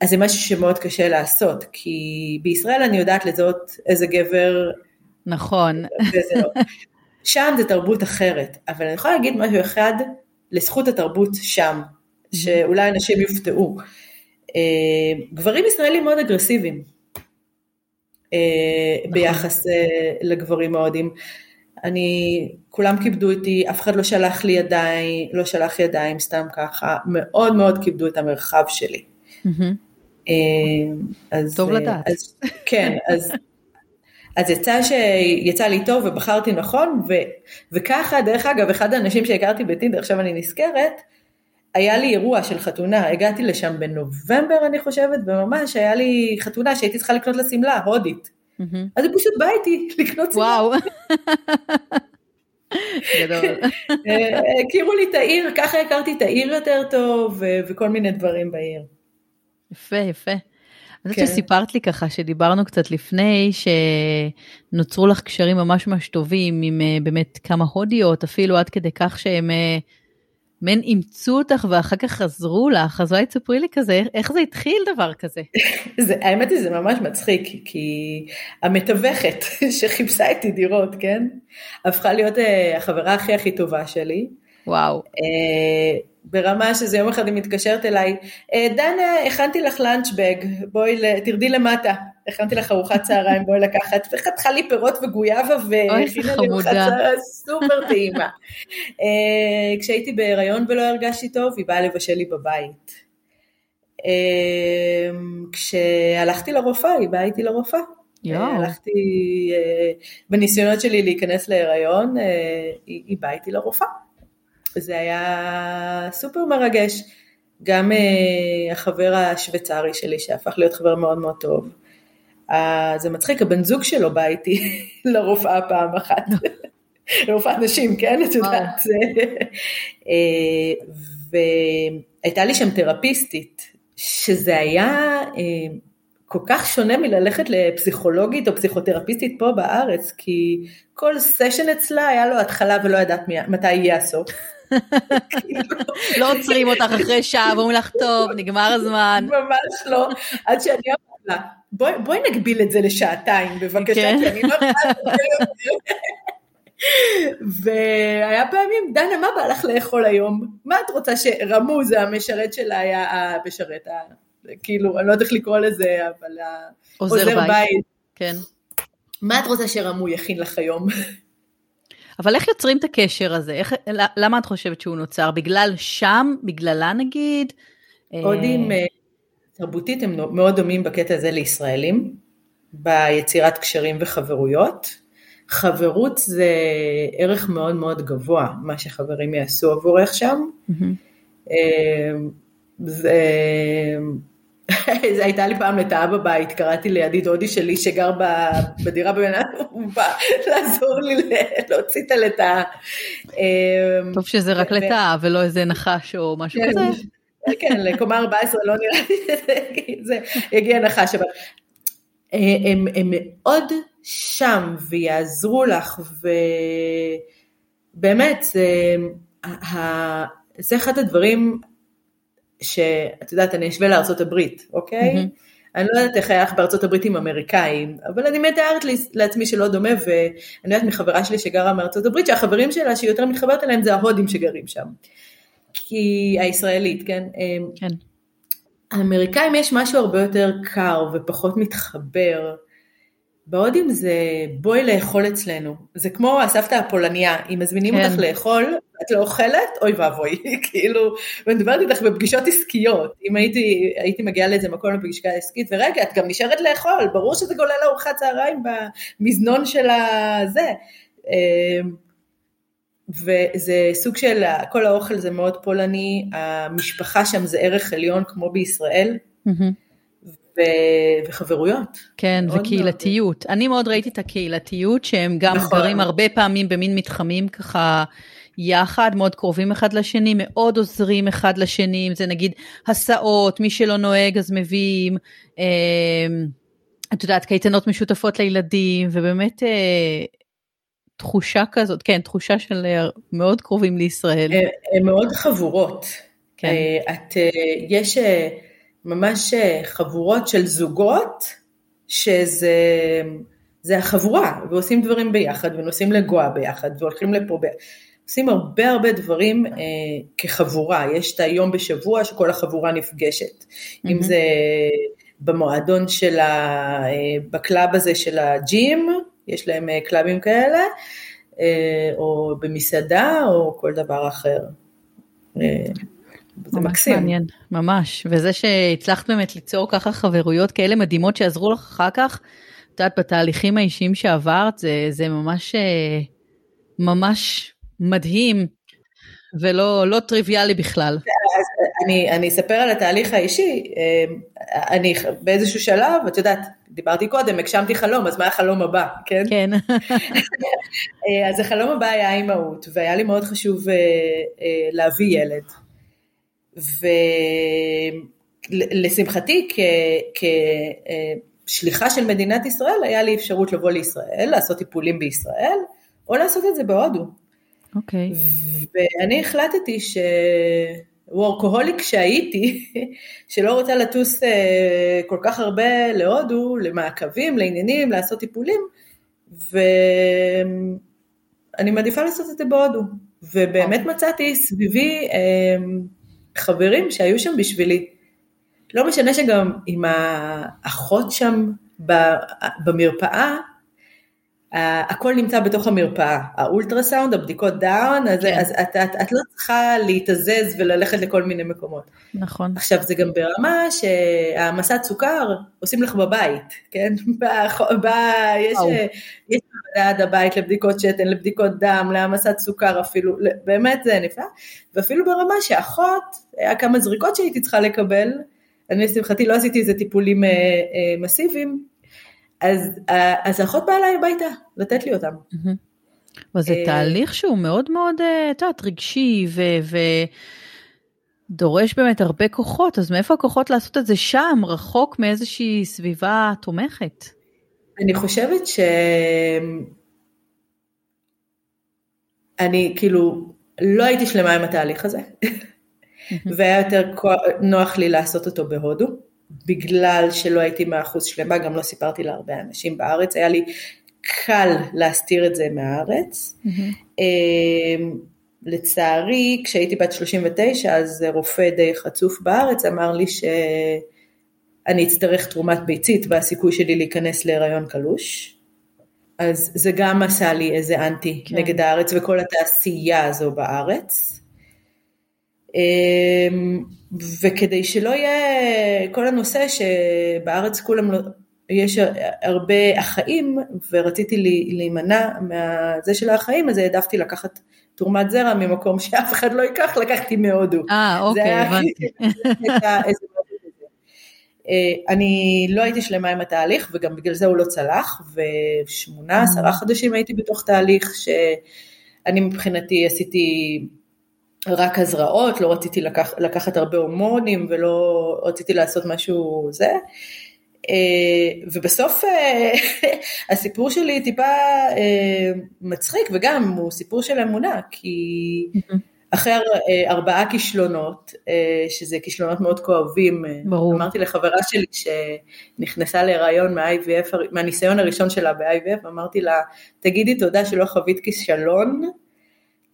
B: אז זה משהו שמאוד קשה לעשות, כי בישראל אני יודעת לזהות איזה גבר...
A: נכון.
B: שם זה תרבות אחרת, אבל אני יכולה להגיד משהו אחד לזכות התרבות שם, שאולי אנשים יופתעו. אה, גברים ישראלים מאוד אגרסיביים אה, נכון. ביחס אה, לגברים ההודים. אני, כולם כיבדו אותי, אף אחד לא שלח לי ידיים, לא שלח ידיים סתם ככה, מאוד מאוד כיבדו את המרחב שלי.
A: אז, טוב לדעת.
B: אז, כן, אז, אז יצא שיצא לי טוב ובחרתי נכון, ו, וככה, דרך אגב, אחד האנשים שהכרתי בטינדר, עכשיו אני נזכרת, היה לי אירוע של חתונה, הגעתי לשם בנובמבר אני חושבת, וממש היה לי חתונה שהייתי צריכה לקנות לה שמלה, הודית. אז היא פשוט באה איתי לקנות שמלה.
A: וואו. גדול.
B: אה, הכירו לי את העיר, ככה הכרתי את העיר יותר טוב, וכל מיני דברים בעיר.
A: יפה, יפה. אני חושבת כן. שסיפרת לי ככה, שדיברנו קצת לפני, שנוצרו לך קשרים ממש ממש טובים עם אה, באמת כמה הודיות, אפילו עד כדי כך שהם אה, מעין אימצו אותך ואחר כך חזרו לך, אז אולי תספרי לי כזה, איך זה התחיל דבר כזה?
B: זה, האמת היא זה ממש מצחיק, כי המתווכת שחיפשה איתי דירות, כן? הפכה להיות uh, החברה הכי הכי טובה שלי.
A: וואו. Uh,
B: ברמה שזה יום אחד היא מתקשרת אליי, דנה, הכנתי לך לאנצ'בג, בואי, תרדי למטה. הכנתי לך ארוחת צהריים, בואי לקחת, וחתכה לי פירות וגויאבה, והכינה לי ארוחת צהריים סופר טעימה. uh, כשהייתי בהיריון ולא הרגשתי טוב, היא באה לבשל לי בבית. Uh, כשהלכתי לרופאה, היא באה איתי לרופאה. הלכתי, בניסיונות שלי להיכנס להיריון, היא באה איתי לרופאה. זה היה סופר מרגש. גם uh, החבר השוויצרי שלי, שהפך להיות חבר מאוד מאוד טוב, Uh, זה מצחיק, הבן זוג שלו בא איתי לרופאה פעם אחת. לרופאת נשים, כן? את יודעת. uh, והייתה לי שם תרפיסטית, שזה היה כל כך שונה מללכת לפסיכולוגית או פסיכותרפיסטית פה בארץ, כי כל סשן אצלה היה לו התחלה ולא ידעת מתי יהיה הסוף.
A: לא עוצרים אותך אחרי שעה ואומרים לך, טוב, נגמר הזמן.
B: ממש לא, עד שאני אמרתי לה, בואי, נגביל את זה לשעתיים בבקשה, כן. כי אני לא יכולה והיה פעמים, דנה, מה בא לך לאכול היום? מה את רוצה שרמוז, המשרת שלה היה המשרת, כאילו, אני לא יודעת איך לקרוא לזה, אבל
A: עוזר בית. בית. כן.
B: מה את רוצה שרמו יכין לך היום?
A: אבל איך יוצרים את הקשר הזה? איך, למה את חושבת שהוא נוצר? בגלל שם? בגללה נגיד?
B: הודים אה, תרבותית הם מאוד דומים בקטע הזה לישראלים, ביצירת קשרים וחברויות. חברות זה ערך מאוד מאוד גבוה, מה שחברים יעשו עבורך שם. Mm-hmm. זה... זה הייתה לי פעם לטאה בבית, קראתי לידיד הודי שלי שגר בדירה בבניין, הוא בא לעזור לי להוציא את הלטאה.
A: טוב שזה רק לטאה ולא איזה נחש או משהו כן. כזה.
B: כן, לקומה 14 לא נראה לי שזה יגיע נחש, אבל אה, הם, הם מאוד שם ויעזרו לך, ובאמת, זה, זה אחד הדברים שאת יודעת, אני אשווה לארצות הברית, אוקיי? Mm-hmm. אני לא יודעת איך היה לך בארצות הברית עם אמריקאים, אבל אני מתארת לעצמי שלא דומה, ואני יודעת מחברה שלי שגרה מארצות הברית, שהחברים שלה שהיא יותר מתחברת אליהם זה ההודים שגרים שם. כי הישראלית, כן? אמ, כן. האמריקאים יש משהו הרבה יותר קר ופחות מתחבר. בהודים זה בואי לאכול אצלנו, זה כמו הסבתא הפולניה, אם מזמינים כן. אותך לאכול, את לא אוכלת, אוי ואבוי, כאילו, ואני מדברת איתך בפגישות עסקיות, אם הייתי, הייתי מגיעה לאיזה מקום לפגישה עסקית, ורגע, את גם נשארת לאכול, ברור שזה גולל ארוחת צהריים במזנון של הזה. אמ, וזה סוג של, כל האוכל זה מאוד פולני, המשפחה שם זה ערך עליון כמו בישראל, ו, וחברויות.
A: כן, וקהילתיות. מאוד. אני מאוד ראיתי את הקהילתיות, שהם גם נכון. גרים הרבה פעמים במין מתחמים ככה יחד, מאוד קרובים אחד לשני, מאוד עוזרים אחד לשני, אם זה נגיד הסעות, מי שלא נוהג אז מביאים. אה, את יודעת, קייטנות משותפות לילדים, ובאמת אה, תחושה כזאת, כן, תחושה של אה, מאוד קרובים לישראל.
B: הן אה, מאוד חבורות. כן. אה, את, יש ממש חבורות של זוגות, שזה זה החבורה, ועושים דברים ביחד, ונוסעים לגואה ביחד, והולכים לפה ביחד. עושים הרבה הרבה דברים אה, כחבורה, יש את היום בשבוע שכל החבורה נפגשת, mm-hmm. אם זה במועדון של ה... ב club הזה של ה gym, יש להם אה, clubים כאלה, או במסעדה, או כל דבר אחר.
A: זה מקסים. מעניין, ממש. וזה שהצלחת באמת ליצור ככה חברויות כאלה מדהימות שעזרו לך אחר כך, את יודעת, בתהליכים האישיים שעברת, זה, זה ממש, ממש מדהים. ולא לא טריוויאלי בכלל.
B: אני, אני אספר על התהליך האישי, אני באיזשהו שלב, את יודעת, דיברתי קודם, הגשמתי חלום, אז מה החלום הבא, כן?
A: כן.
B: אז החלום הבא היה אימהות, והיה לי מאוד חשוב להביא ילד. ולשמחתי, כשליחה של מדינת ישראל, היה לי אפשרות לבוא לישראל, לעשות טיפולים בישראל, או לעשות את זה בהודו.
A: אוקיי. Okay.
B: ואני החלטתי ש... וורקוהוליק שהייתי, שלא רוצה לטוס אה, כל כך הרבה להודו, למעקבים, לעניינים, לעשות טיפולים, ואני מעדיפה לעשות את זה בהודו. ובאמת מצאתי סביבי אה, חברים שהיו שם בשבילי. לא משנה שגם עם האחות שם במרפאה, הכל נמצא בתוך המרפאה, האולטרסאונד, הבדיקות דם, אז, כן. אז את, את, את לא צריכה להתזז וללכת לכל מיני מקומות.
A: נכון.
B: עכשיו זה גם ברמה שהעמסת סוכר עושים לך בבית, כן? ב, ב, יש, יש עד הבית לבדיקות שתן, לבדיקות דם, להעמסת סוכר אפילו, באמת זה נפלא, ואפילו ברמה שאחות, היה כמה זריקות שהייתי צריכה לקבל, אני לשמחתי לא עשיתי איזה טיפולים אה, אה, מסיביים, אז, אז האחות באה אליי הביתה, לתת לי אותם.
A: וזה אה, תהליך שהוא מאוד מאוד, אה, את יודעת, רגשי ודורש באמת הרבה כוחות, אז מאיפה הכוחות לעשות את זה שם, רחוק מאיזושהי סביבה תומכת?
B: אני חושבת ש... אני כאילו לא הייתי שלמה עם התהליך הזה, והיה יותר נוח לי לעשות אותו בהודו. בגלל שלא הייתי מאחוז שלמה, גם לא סיפרתי להרבה אנשים בארץ, היה לי קל להסתיר את זה מהארץ. Mm-hmm. לצערי, כשהייתי בת 39, אז רופא די חצוף בארץ אמר לי שאני אצטרך תרומת ביצית והסיכוי שלי להיכנס להיריון קלוש. אז זה גם עשה לי איזה אנטי כן. נגד הארץ וכל התעשייה הזו בארץ. אמ, וכדי שלא יהיה כל הנושא שבארץ כולם לא, יש הרבה אחאים ורציתי להימנע מהזה של האחאים אז העדפתי לקחת תרומת זרע ממקום שאף אחד לא ייקח, לקחתי מהודו.
A: אה, אוקיי, הבנתי.
B: אה, אני לא הייתי שלמה עם התהליך וגם בגלל זה הוא לא צלח ושמונה עשרה חודשים הייתי בתוך תהליך שאני מבחינתי עשיתי רק הזרעות, לא רציתי לקח, לקחת הרבה הורמונים ולא רציתי לעשות משהו זה. אה, ובסוף אה, הסיפור שלי טיפה אה, מצחיק וגם הוא סיפור של אמונה, כי אחרי ארבעה כישלונות, שזה כישלונות מאוד כואבים, ברור. אמרתי לחברה שלי שנכנסה להיריון מה-IVF, מהניסיון הראשון שלה ב-IVF, אמרתי לה, תגידי תודה שלא חווית כישלון,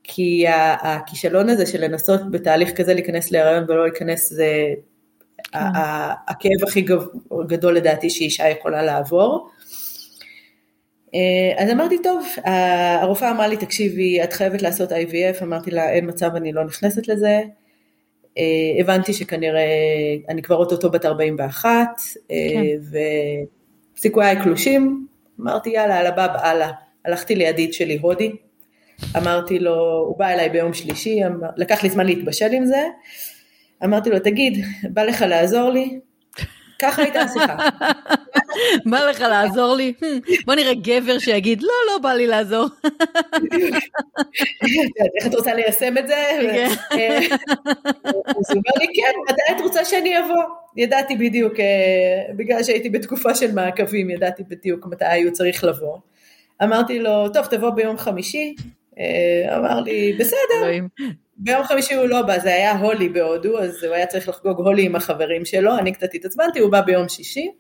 B: כי הכישלון הזה של לנסות בתהליך כזה להיכנס להיריון ולא להיכנס זה כן. הכאב הכי גדול לדעתי שאישה יכולה לעבור. אה, אז אמרתי טוב, הרופאה אמרה לי תקשיבי את חייבת לעשות IVF, אמרתי לה אין מצב אני לא נכנסת לזה, אה, הבנתי שכנראה אני כבר אוטוטו בת 41 אה, כן. וסיכויי קלושים, אמרתי יאללה על הבא הלאה, הלכתי לידיד שלי הודי, אמרתי לו, הוא בא אליי ביום שלישי, אמר, לקח לי זמן להתבשל עם זה, אמרתי לו, תגיד, בא לך לעזור לי? ככה הייתה השיחה.
A: בא לך לעזור לי? בוא נראה גבר שיגיד, לא, לא בא לי לעזור.
B: איך את רוצה ליישם את זה? כן. אז הוא אומר לי, כן, מתי את רוצה שאני אבוא? ידעתי בדיוק, אה, בגלל שהייתי בתקופה של מעקבים, ידעתי בדיוק מתי הוא צריך לבוא. אמרתי לו, טוב, תבוא ביום חמישי, אמר לי, בסדר. ביום חמישי הוא לא בא, זה היה הולי בהודו, אז הוא היה צריך לחגוג הולי עם החברים שלו, אני קצת התעצבנתי, הוא בא ביום שישי.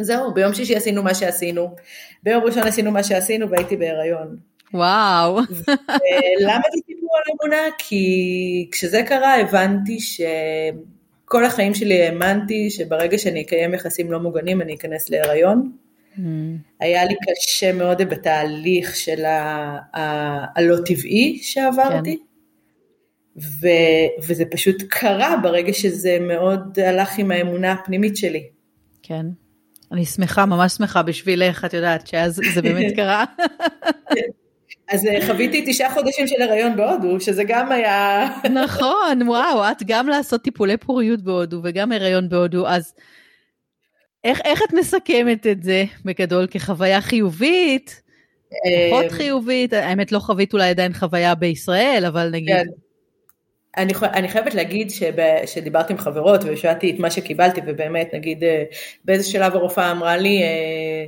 B: זהו, ביום שישי עשינו מה שעשינו, ביום ראשון עשינו מה שעשינו והייתי בהיריון.
A: וואו.
B: למה זה סיפור על אמונה? כי כשזה קרה הבנתי שכל החיים שלי האמנתי שברגע שאני אקיים יחסים לא מוגנים אני אכנס להיריון. Mm. היה לי קשה מאוד בתהליך של הלא טבעי שעברתי. כן. ו, וזה פשוט קרה ברגע שזה מאוד הלך עם האמונה הפנימית שלי.
A: כן. אני שמחה, ממש שמחה בשבילך, את יודעת, שאז זה באמת קרה.
B: אז אה, חוויתי תשעה חודשים של הריון בהודו, שזה גם היה...
A: נכון, וואו, את גם לעשות טיפולי פוריות בהודו וגם הריון בהודו, אז איך, איך את מסכמת את זה בגדול כחוויה חיובית? פחות אה, חיובית? האמת לא חווית אולי עדיין חוויה בישראל, אבל נגיד... כן.
B: אני, אני חייבת להגיד שב, שדיברתי עם חברות ושאלתי את מה שקיבלתי ובאמת נגיד אה, באיזה שלב הרופאה אמרה לי אה,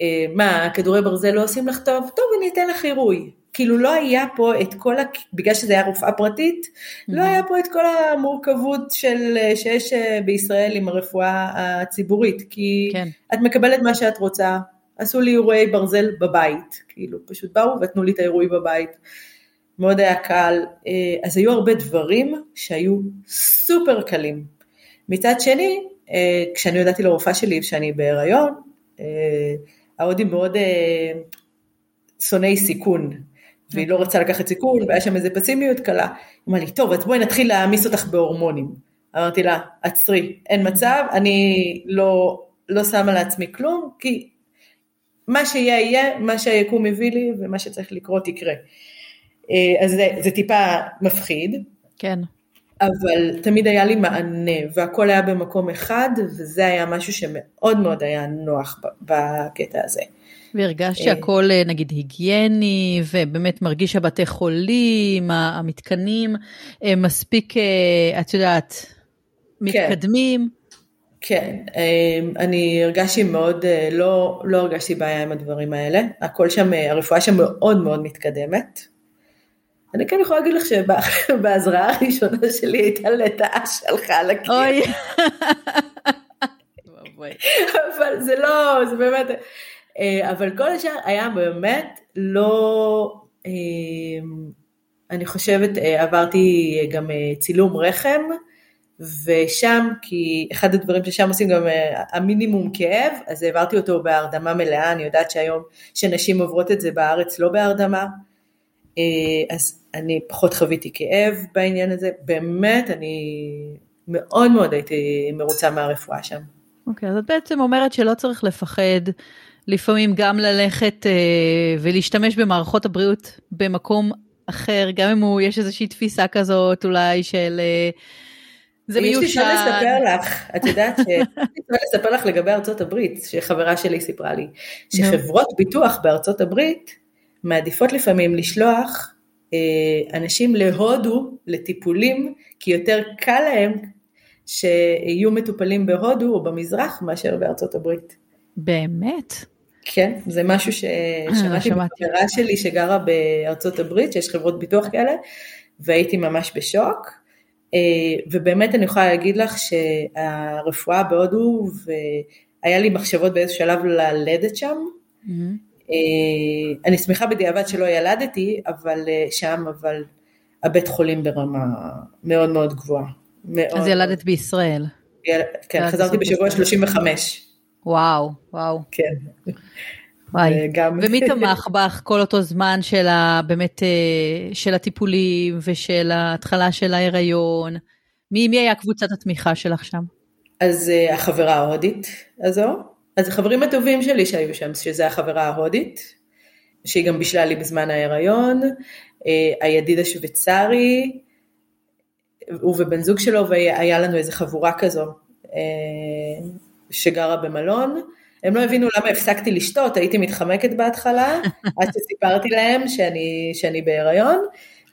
B: אה, מה כדורי ברזל לא עושים לך טוב? טוב אני אתן לך עירוי. כאילו לא היה פה את כל, ה... בגלל שזה היה רופאה פרטית, mm-hmm. לא היה פה את כל המורכבות של, שיש בישראל עם הרפואה הציבורית, כי כן. את מקבלת מה שאת רוצה, עשו לי עירויי ברזל בבית, כאילו פשוט באו ותנו לי את העירוי בבית. מאוד היה קל, אה, אז היו הרבה דברים שהיו סופר קלים. מצד שני, אה, כשאני הודעתי לרופאה שלי שאני בהיריון, אה, ההודים מאוד שונאי סיכון, והיא לא רצה לקחת סיכון, והיה שם איזה פסימיות קלה. היא אמרה לי, טוב, אז בואי נתחיל להעמיס אותך בהורמונים. אמרתי לה, עצרי, אין מצב, אני לא, לא שמה לעצמי כלום, כי מה שיהיה יהיה, מה שהיקום הביא לי, ומה שצריך לקרות יקרה. אה, אז זה, זה טיפה מפחיד.
A: כן.
B: אבל תמיד היה לי מענה, והכל היה במקום אחד, וזה היה משהו שמאוד מאוד היה נוח בקטע הזה.
A: והרגשת אה. שהכל אה, נגיד היגייני, ובאמת מרגיש שהבתי חולים, המתקנים, מספיק, את יודעת, מתקדמים.
B: כן, אני הרגשתי מאוד, לא, לא הרגשתי בעיה עם הדברים האלה, הכל שם, הרפואה שם מאוד מאוד מתקדמת. אני כן יכולה להגיד לך שבהזרעה הראשונה שלי הייתה לטאה שהלכה על הקיר. אוי. אבל זה לא, זה באמת, אה, אבל כל השאר היה באמת לא, אה, אני חושבת אה, עברתי גם צילום רחם, ושם, כי אחד הדברים ששם עושים גם המינימום כאב, אז העברתי אותו בהרדמה מלאה, אני יודעת שהיום שנשים עוברות את זה בארץ לא בהרדמה, אז אני פחות חוויתי כאב בעניין הזה, באמת אני מאוד מאוד הייתי מרוצה מהרפואה שם.
A: אוקיי, okay, אז את בעצם אומרת שלא צריך לפחד לפעמים גם ללכת אה, ולהשתמש במערכות הבריאות במקום אחר, גם אם הוא, יש איזושהי תפיסה כזאת אולי של... אה,
B: זה מיושן. יש לי מה לספר לך, את יודעת ש... יש לי מה לספר לך לגבי ארצות הברית, שחברה שלי סיפרה לי, שחברות ביטוח בארצות הברית מעדיפות לפעמים לשלוח אה, אנשים להודו לטיפולים, כי יותר קל להם שיהיו מטופלים בהודו או במזרח מאשר בארצות הברית.
A: באמת?
B: כן, זה משהו ששמעתי אה, בחברה שלי שגרה בארצות הברית, שיש חברות ביטוח כאלה, והייתי ממש בשוק. אה, ובאמת אני יכולה להגיד לך שהרפואה בהודו, והיה לי מחשבות באיזה שלב ללדת שם, mm-hmm. אה, אני שמחה בדיעבד שלא ילדתי, אבל שם, אבל הבית חולים ברמה מאוד מאוד גבוהה. מאוד
A: אז ילדת בישראל.
B: כן, חזרתי בשבוע 35.
A: וואו, וואו.
B: כן.
A: וואי, וגם... ומי תמך בך כל אותו זמן של ה... באמת, אה, של הטיפולים ושל ההתחלה של ההיריון? מי, מי היה קבוצת התמיכה שלך שם?
B: אז החברה ההודית הזו, אז החברים הטובים שלי שהיו שם, שזה החברה ההודית, שהיא גם בישלה לי בזמן ההיריון, אה, הידיד השוויצרי, הוא ובן זוג שלו, והיה לנו איזה חבורה כזו אה, שגרה במלון. הם לא הבינו למה הפסקתי לשתות, הייתי מתחמקת בהתחלה, עד שסיפרתי להם שאני, שאני בהיריון,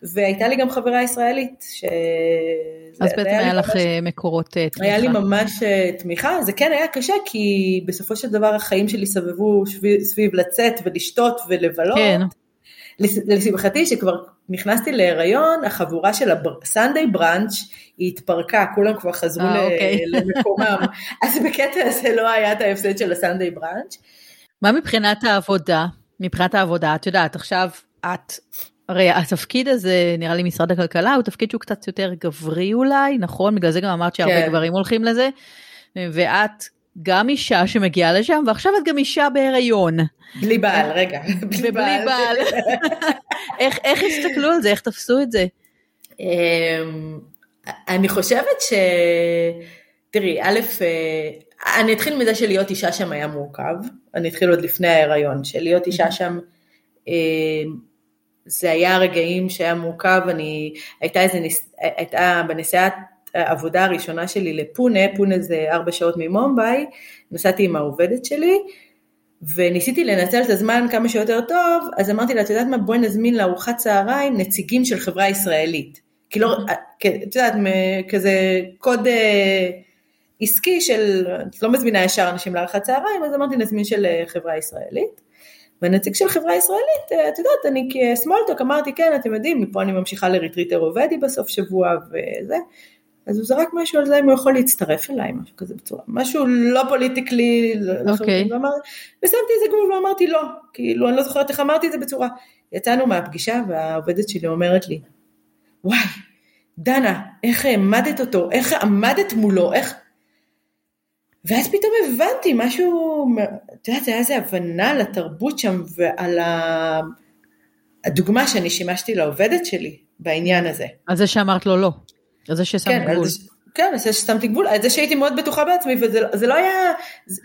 B: והייתה לי גם חברה ישראלית. ש...
A: אז בעצם היה, היה לך ממש... אה, מקורות אה, תמיכה.
B: היה לי ממש אה, תמיכה, זה כן היה קשה, כי בסופו של דבר החיים שלי סבבו סביב, סביב לצאת ולשתות ולבלות. כן. לשמחתי שכבר נכנסתי להיריון, החבורה של הסנדיי בראנץ' היא התפרקה, כולם כבר חזרו 아, אוקיי. למקומם, אז בקטע הזה לא היה את ההפסד של הסנדיי בראנץ'.
A: מה מבחינת העבודה? מבחינת העבודה, את יודעת, עכשיו את הרי התפקיד הזה, נראה לי משרד הכלכלה, הוא תפקיד שהוא קצת יותר גברי אולי, נכון? בגלל זה גם אמרת שהרבה כן. גברים הולכים לזה. ואת
C: גם אישה שמגיעה לשם, ועכשיו את גם אישה בהיריון.
B: בלי בעל, רגע.
C: בלי בעל. בעל. איך, איך הסתכלו על זה? איך תפסו את זה?
B: אמ, אני חושבת ש... תראי, א', אה, אני אתחיל מזה שלהיות אישה שם היה מורכב, אני אתחיל עוד לפני ההיריון, שלהיות אישה שם, אמ, זה היה רגעים שהיה מורכב, אני, הייתה איזה, הייתה בנסיעת העבודה הראשונה שלי לפונה, פונה זה ארבע שעות ממומביי, נסעתי עם העובדת שלי, וניסיתי לנצל את הזמן כמה שיותר טוב, אז אמרתי לה, את יודעת מה, בואי נזמין לארוחת צהריים נציגים של חברה ישראלית. כי לא, את יודעת, כזה קוד אה, עסקי של, את לא מזמינה ישר אנשים לארוחת צהריים, אז אמרתי נזמין של אה, חברה ישראלית. ונציג של חברה ישראלית, אה, את יודעת, אני כסמולטוק אמרתי, כן, אתם יודעים, מפה אני ממשיכה לריטריטר עובדי בסוף שבוע וזה. אז הוא זרק משהו על זה אם הוא יכול להצטרף אליי, משהו כזה בצורה, משהו לא פוליטיקלי, לא
C: אוקיי.
B: okay. ושמתי איזה גבול ואמרתי לא, כאילו אני לא זוכרת איך אמרתי את זה בצורה. יצאנו מהפגישה והעובדת שלי אומרת לי, וואי, דנה, איך העמדת אותו, איך עמדת מולו, איך... ואז פתאום הבנתי משהו, את יודעת, היה איזה הבנה לתרבות שם ועל ה... הדוגמה שאני שימשתי לעובדת שלי בעניין הזה.
C: על זה שאמרת לו לא. על זה ששמת
B: כן,
C: גבול.
B: זה, כן, על זה ששמתי גבול, על זה שהייתי מאוד בטוחה בעצמי, וזה לא היה,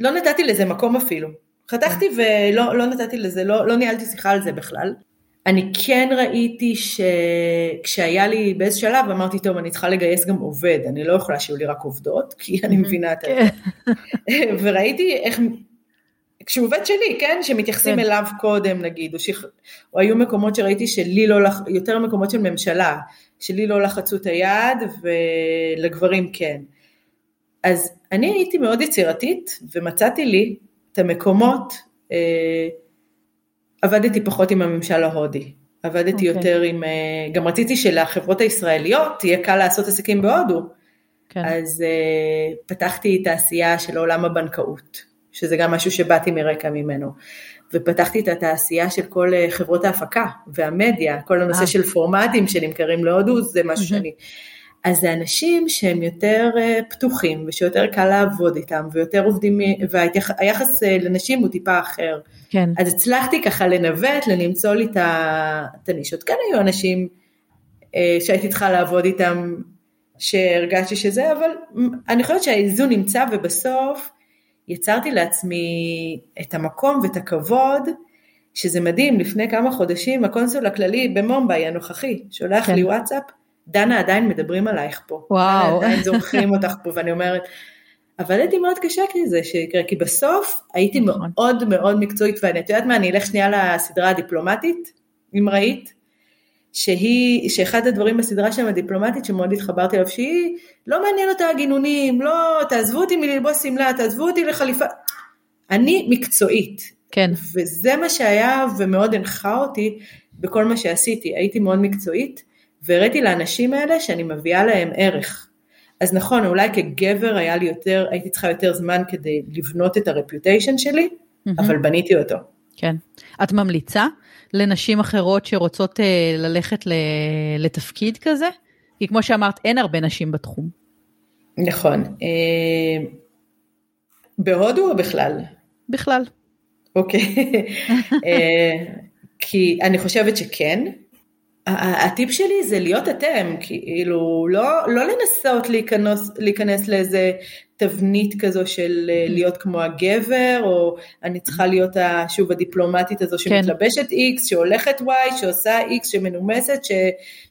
B: לא נתתי לזה מקום אפילו. חתכתי ולא לא נתתי לזה, לא, לא ניהלתי שיחה על זה בכלל. אני כן ראיתי שכשהיה לי באיזה שלב אמרתי טוב אני צריכה לגייס גם עובד, אני לא יכולה שיהיו לי רק עובדות כי אני מבינה את זה. וראיתי איך, כשהוא עובד שלי, כן, שמתייחסים אליו קודם נגיד, או, שכ... או היו מקומות שראיתי שלי לא, לח... יותר מקומות של ממשלה, שלי לא לחצו את היד ולגברים כן. אז אני הייתי מאוד יצירתית ומצאתי לי את המקומות, אה, עבדתי פחות עם הממשל ההודי, עבדתי okay. אוקיי. יותר עם, אה, גם רציתי שלחברות הישראליות תהיה קל לעשות עסקים בהודו, כן. אז אה, פתחתי תעשייה של עולם הבנקאות, שזה גם משהו שבאתי מרקע ממנו. ופתחתי את התעשייה של כל אה, חברות ההפקה והמדיה, כל הנושא אה. של פורמטים שנמכרים להודו, זה משהו שאני... אז זה אנשים שהם יותר אה, פתוחים ושיותר קל לעבוד איתם ויותר עובדים, והיחס לנשים הוא טיפה אחר.
C: כן.
B: אז הצלחתי ככה לנווט, למצוא לי את הנישות. כן היו אנשים שהייתי צריכה לעבוד איתם, שהרגשתי שזה, אבל אני חושבת שהאיזון נמצא ובסוף יצרתי לעצמי את המקום ואת הכבוד, שזה מדהים, לפני כמה חודשים הקונסול הכללי במומביי הנוכחי, שולח כן. לי וואטסאפ, דנה עדיין מדברים עלייך פה.
C: וואו.
B: עדיין זוכרים אותך פה, ואני אומרת, עבדתי מאוד קשה כזה שיקרה, כי בסוף הייתי נכון. מאוד מאוד מקצועית, ואני, את יודעת מה, אני אלך שנייה לסדרה הדיפלומטית, אם ראית, שהיא, שאחד הדברים בסדרה שם הדיפלומטית שמאוד התחברתי אליו, שהיא לא מעניין אותה הגינונים, לא, תעזבו אותי מללבוס שמלה, תעזבו אותי לחליפה, אני מקצועית.
C: כן.
B: וזה מה שהיה ומאוד הנחה אותי בכל מה שעשיתי, הייתי מאוד מקצועית, והראיתי לאנשים האלה שאני מביאה להם ערך. אז נכון, אולי כגבר היה לי יותר, הייתי צריכה יותר זמן כדי לבנות את הרפיוטיישן שלי, mm-hmm. אבל בניתי אותו.
C: כן. את ממליצה לנשים אחרות שרוצות uh, ללכת לתפקיד כזה? כי כמו שאמרת, אין הרבה נשים בתחום.
B: נכון. Uh, בהודו או בכלל?
C: בכלל.
B: אוקיי. uh, כי אני חושבת שכן. הטיפ שלי זה להיות אתם, כאילו לא, לא לנסות להיכנס, להיכנס לאיזה תבנית כזו של אה, mm-hmm. להיות כמו הגבר, או אני צריכה להיות שוב הדיפלומטית הזו כן. שמתלבשת X, שהולכת Y, שעושה X, שמנומסת, ש,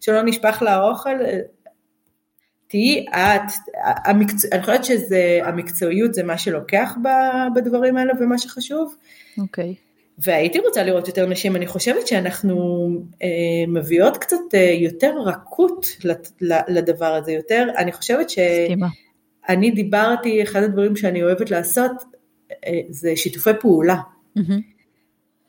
B: שלא נשפך לה אוכל. תהיי את, המקצוע, אני חושבת שהמקצועיות זה מה שלוקח בדברים האלה ומה שחשוב.
C: אוקיי. Okay.
B: והייתי רוצה לראות יותר נשים, אני חושבת שאנחנו אה, מביאות קצת אה, יותר רכות לדבר הזה, יותר, אני חושבת ש... סתימה. אני דיברתי, אחד הדברים שאני אוהבת לעשות אה, זה שיתופי פעולה. Mm-hmm.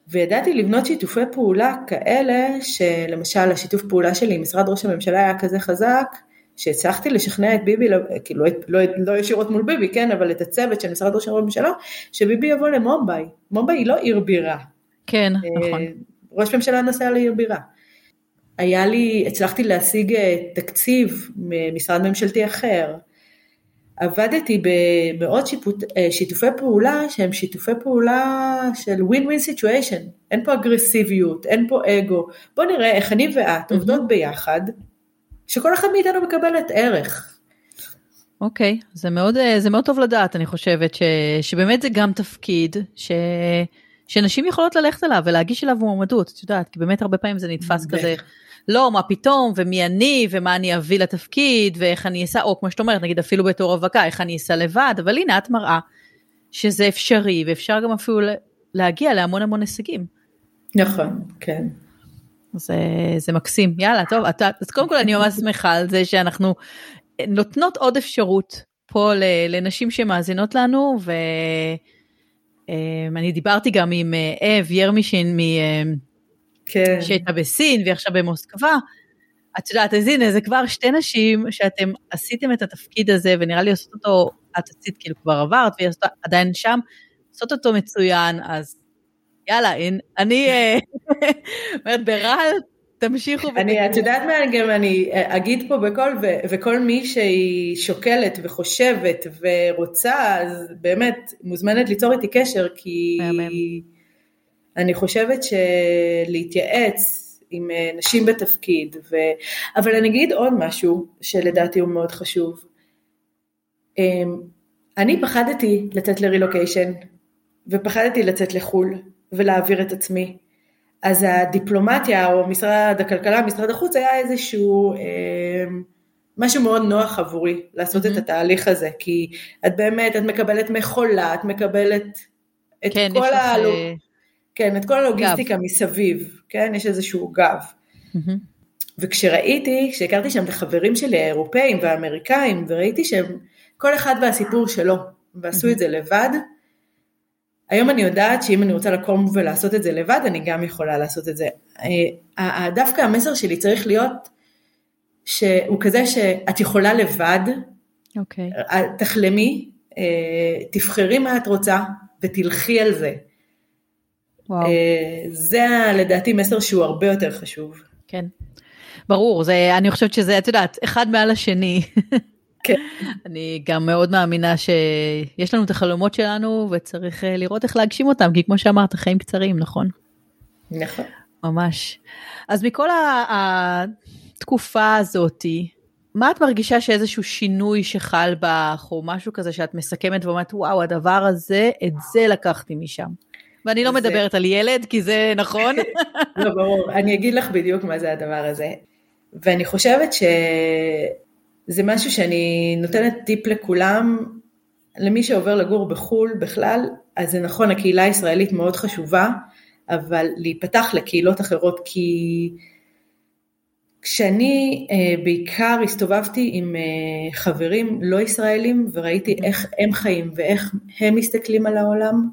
B: וידעתי לבנות שיתופי פעולה כאלה, שלמשל השיתוף פעולה שלי עם משרד ראש הממשלה היה כזה חזק, שהצלחתי לשכנע את ביבי, כאילו לא, לא, לא ישירות מול ביבי, כן, אבל את הצוות של משרד ראש הממשלה, שביבי יבוא למומביי. מומביי היא לא עיר בירה.
C: כן, אה, נכון.
B: ראש ממשלה נסע לעיר בירה. היה לי, הצלחתי להשיג תקציב ממשרד ממשלתי אחר. עבדתי במעות שיפוט, אה, שיתופי פעולה שהם שיתופי פעולה של win win situation, אין פה אגרסיביות, אין פה אגו, בוא נראה איך אני ואת עובדות ביחד, שכל אחד מאיתנו מקבלת ערך.
A: אוקיי, okay, זה, מאוד, אה, זה מאוד טוב לדעת, אני חושבת, ש, שבאמת זה גם תפקיד ש, שנשים יכולות ללכת אליו ולהגיש אליו מועמדות, את יודעת, כי באמת הרבה פעמים זה נתפס כזה. לא, מה פתאום, ומי אני, ומה אני אביא לתפקיד, ואיך אני אסע, או כמו שאת אומרת, נגיד אפילו בתור רווקה, איך אני אסע לבד, אבל הנה את מראה שזה אפשרי, ואפשר גם אפילו להגיע להמון המון הישגים.
B: נכון, כן.
A: זה, זה מקסים, יאללה, טוב, את, אז קודם כל אני ממש שמחה על זה שאנחנו נותנות עוד אפשרות פה לנשים שמאזינות לנו, ואני אה, דיברתי גם עם אה, אב ירמישין מ... כן. שהייתה בסין והיא עכשיו במוסקבה. את יודעת, אז הנה, זה כבר שתי נשים שאתם עשיתם את התפקיד הזה, ונראה לי עושות אותו, את עשית כאילו כבר עברת, והיא עדיין שם, עושות אותו מצוין, אז יאללה, אין, אני אה, אומרת, ברעל, תמשיכו.
B: אני, את יודעת מה, גם אני אגיד פה בקול, וכל מי שהיא שוקלת וחושבת ורוצה, אז באמת מוזמנת ליצור איתי קשר, כי... אני חושבת שלהתייעץ עם אה, נשים בתפקיד, ו... אבל אני אגיד עוד משהו שלדעתי הוא מאוד חשוב. אמ, אני פחדתי לצאת לרילוקיישן, ופחדתי לצאת לחו"ל ולהעביר את עצמי. אז הדיפלומטיה או משרד הכלכלה, משרד החוץ, היה איזשהו אה, משהו מאוד נוח עבורי לעשות mm-hmm. את התהליך הזה, כי את באמת, את מקבלת מכולה, את מקבלת את כן, כל ה... לך... כן, את כל הלוגיסטיקה גב. מסביב, כן, יש איזשהו גב. Mm-hmm. וכשראיתי, כשהכרתי שם את החברים שלי האירופאים והאמריקאים, וראיתי שהם, כל אחד והסיפור שלו, ועשו mm-hmm. את זה לבד, היום אני יודעת שאם אני רוצה לקום ולעשות את זה לבד, אני גם יכולה לעשות את זה. אה, דווקא המסר שלי צריך להיות שהוא כזה שאת יכולה לבד,
A: okay. אוקיי.
B: תחלמי, אה, תבחרי מה את רוצה ותלכי על זה. וואו. אה, זה לדעתי מסר שהוא הרבה יותר חשוב.
A: כן, ברור, זה, אני חושבת שזה, את יודעת, אחד מעל השני. כן. אני גם מאוד מאמינה שיש לנו את החלומות שלנו וצריך אה, לראות איך להגשים אותם, כי כמו שאמרת, חיים קצרים, נכון?
B: נכון.
A: ממש. אז מכל התקופה הזאתי, מה את מרגישה שאיזשהו שינוי שחל בך, או משהו כזה שאת מסכמת ואומרת, וואו, הדבר הזה, את זה לקחתי משם. ואני לא זה... מדברת על ילד, כי זה נכון.
B: לא, ברור. אני אגיד לך בדיוק מה זה הדבר הזה. ואני חושבת שזה משהו שאני נותנת טיפ לכולם, למי שעובר לגור בחו"ל בכלל, אז זה נכון, הקהילה הישראלית מאוד חשובה, אבל להיפתח לקהילות אחרות, כי כשאני אה, בעיקר הסתובבתי עם אה, חברים לא ישראלים וראיתי איך הם חיים ואיך הם מסתכלים על העולם,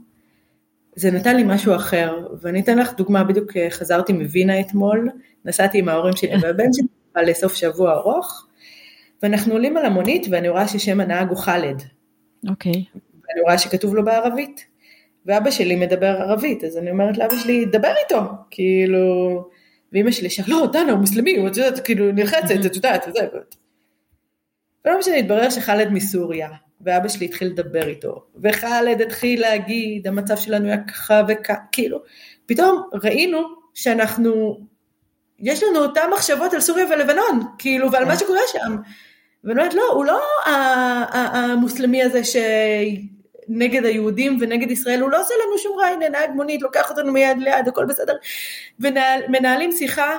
B: זה נתן לי משהו אחר, ואני אתן לך דוגמה, בדיוק אה, חזרתי מווינה אתמול, נסעתי עם ההורים שלי והבן שלי לסוף שבוע ארוך, ואנחנו עולים על המונית ואני רואה ששם הנהג הוא חאלד.
A: אוקיי. Okay.
B: ואני רואה שכתוב לו בערבית, ואבא שלי מדבר ערבית, אז אני אומרת לאבא שלי, דבר איתו, כאילו, ואימא שלי שאלה, לא, דנה, הוא מוסלמי, הוא, את יודעת, כאילו, נלחצת, את יודעת, וזה, ולא משנה, התברר שחאלד מסוריה, ואבא שלי התחיל לדבר איתו, וחאלד התחיל להגיד, המצב שלנו היה ככה וככה, כאילו, פתאום ראינו שאנחנו, יש לנו אותן מחשבות על סוריה ולבנון, כאילו, ועל מה שקורה שם. ואני אומרת, לא, הוא לא המוסלמי הזה שנגד היהודים ונגד ישראל, הוא לא עושה לנו שום רע, הנה נהג מונית, לוקח אותנו מיד ליד, הכל בסדר. ומנהלים שיחה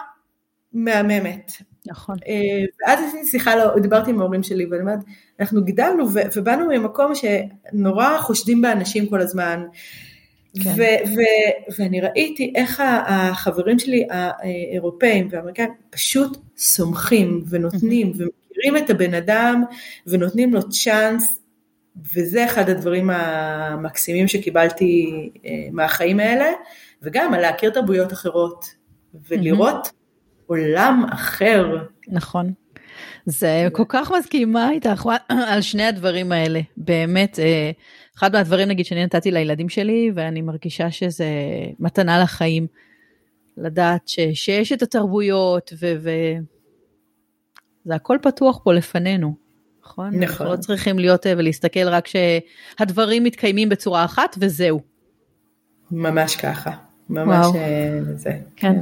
B: מהממת.
A: נכון.
B: אה, ואז עשיתי שיחה, לא, דיברתי עם ההורים שלי, ואני אומרת, אנחנו גדלנו ובאנו ממקום שנורא חושדים באנשים כל הזמן. כן. ו- ו- ואני ראיתי איך החברים שלי האירופאים והאמריקאים פשוט סומכים ונותנים ומכירים את הבן אדם ונותנים לו צ'אנס וזה אחד הדברים המקסימים שקיבלתי אה, מהחיים האלה וגם על להכיר תרבויות אחרות ולראות עולם אחר.
A: נכון. זה כל כך מסכימה איתך על שני הדברים האלה. באמת, אה, אחד מהדברים נגיד שאני נתתי לילדים שלי, ואני מרגישה שזה מתנה לחיים. לדעת ש, שיש את התרבויות, וזה ו... הכל פתוח פה לפנינו. נכון? נכון. אנחנו לא צריכים להיות אה, ולהסתכל רק שהדברים מתקיימים בצורה אחת וזהו.
B: ממש ככה, ממש וואו. אה, זה.
A: כן.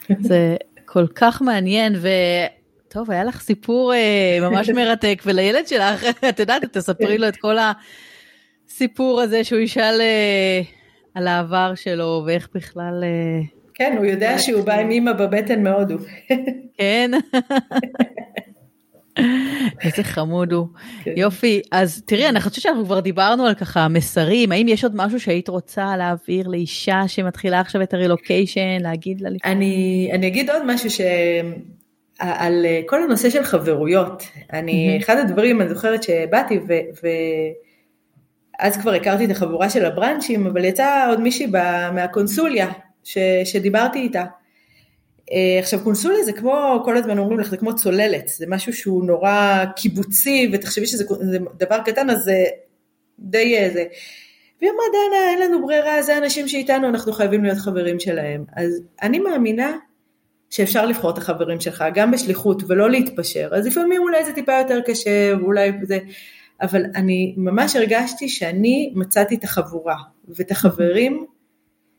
A: כן. זה כל כך מעניין וטוב, היה לך סיפור אה, ממש מרתק ולילד שלך, את יודעת, תספרי לו את כל הסיפור הזה שהוא ישאל על העבר שלו ואיך בכלל...
B: כן, הוא יודע שהוא בא עם אימא בבטן מהודו.
A: כן. איזה חמוד הוא. כן. יופי, אז תראי, אני חושבת שאנחנו כבר דיברנו על ככה מסרים, האם יש עוד משהו שהיית רוצה להעביר לאישה שמתחילה עכשיו את הרילוקיישן, להגיד לה לפני?
B: אני, אני אגיד עוד משהו ש... על כל הנושא של חברויות. אני, mm-hmm. אחד הדברים, אני זוכרת שבאתי ו... ו... אז כבר הכרתי את החבורה של הבראנצ'ים, אבל יצאה עוד מישהי מהקונסוליה ש... שדיברתי איתה. אה, עכשיו קונסוליה זה כמו, כל הזמן אומרים לך, זה כמו צוללת, זה משהו שהוא נורא קיבוצי, ותחשבי שזה דבר קטן, אז זה די אה, זה. והיא אמרה, דנה, אין לנו ברירה, זה אנשים שאיתנו, אנחנו חייבים להיות חברים שלהם. אז אני מאמינה שאפשר לבחור את החברים שלך, גם בשליחות, ולא להתפשר. אז לפעמים אולי זה טיפה יותר קשה, ואולי זה... אבל אני ממש הרגשתי שאני מצאתי את החבורה, ואת החברים,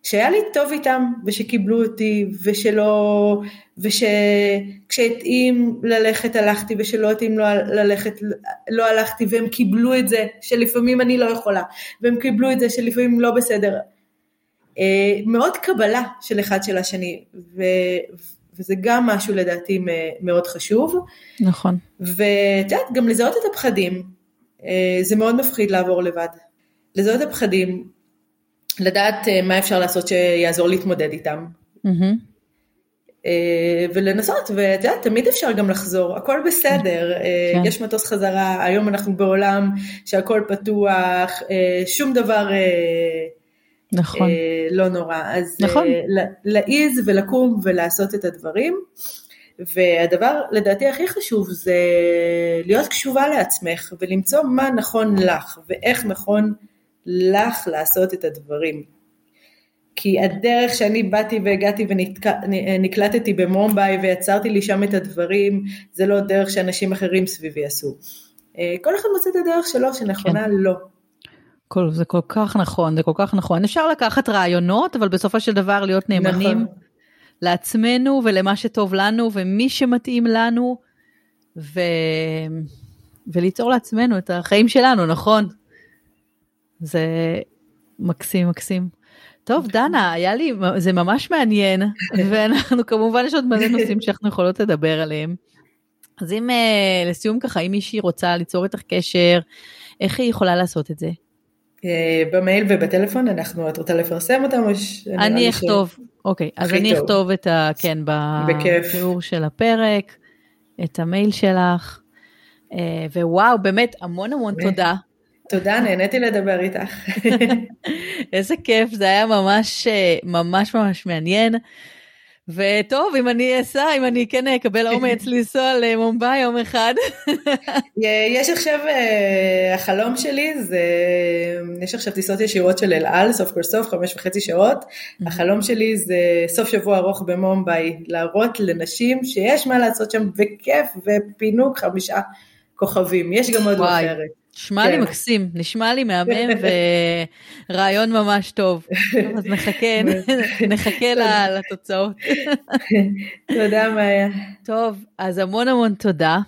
B: שהיה לי טוב איתם ושקיבלו אותי ושלא, ושכשהתאים ללכת הלכתי ושלא התאים לא ללכת לא הלכתי והם קיבלו את זה שלפעמים אני לא יכולה והם קיבלו את זה שלפעמים לא בסדר. אה, מאוד קבלה של אחד של השני ו, וזה גם משהו לדעתי מאוד חשוב.
A: נכון.
B: ואת יודעת גם לזהות את הפחדים אה, זה מאוד מפחיד לעבור לבד. לזהות את הפחדים לדעת אה, מה אפשר לעשות שיעזור להתמודד איתם. Mm-hmm. ולנסות, ואת יודעת, תמיד אפשר גם לחזור, הכל בסדר, אה, כן. יש מטוס חזרה, היום אנחנו בעולם שהכל פתוח, שום דבר נכון. לא נורא, אז נכון. להעיז ולקום ולעשות את הדברים, והדבר לדעתי הכי חשוב זה להיות קשובה לעצמך ולמצוא מה נכון לך ואיך נכון לך לעשות את הדברים. כי הדרך שאני באתי והגעתי ונקלטתי במומביי ויצרתי לי שם את הדברים, זה לא דרך שאנשים אחרים סביבי עשו. אה, כל אחד מוצא את הדרך שלו שנכונה כן. לו. לא.
A: כל, זה כל כך נכון, זה כל כך נכון. אפשר לקחת רעיונות, אבל בסופו של דבר להיות נאמנים נכון. לעצמנו ולמה שטוב לנו ומי שמתאים לנו, ו... וליצור לעצמנו את החיים שלנו, נכון? זה מקסים מקסים. טוב דנה היה לי זה ממש מעניין ואנחנו כמובן יש עוד מלא נושאים שאנחנו יכולות לדבר עליהם. אז אם uh, לסיום ככה אם מישהי רוצה ליצור איתך קשר איך היא יכולה לעשות את זה?
B: Uh, במייל ובטלפון אנחנו את רוצה לפרסם אותם או ש...
A: אני אכתוב אוקיי אז אני אכתוב את ה... כן בתיאור של הפרק את המייל שלך. Uh, ווואו באמת המון המון תודה
B: תודה, נהניתי לדבר איתך.
A: איזה כיף, זה היה ממש ממש ממש מעניין. וטוב, אם אני אסע, אם אני כן אקבל אומץ לנסוע למומבאי יום אחד.
B: יש עכשיו, אה, החלום שלי זה, יש עכשיו טיסות ישירות של אל על, סוף כל סוף, חמש וחצי שעות. החלום שלי זה סוף שבוע ארוך במומבאי, להראות לנשים שיש מה לעשות שם בכיף ופינוק חמישה כוכבים. יש גם עוד אחרת.
A: נשמע כן. לי מקסים, נשמע לי מהמם ורעיון ממש טוב. אז נחכה, נחכה לתוצאות.
B: תודה מאיה.
A: טוב, אז המון המון תודה.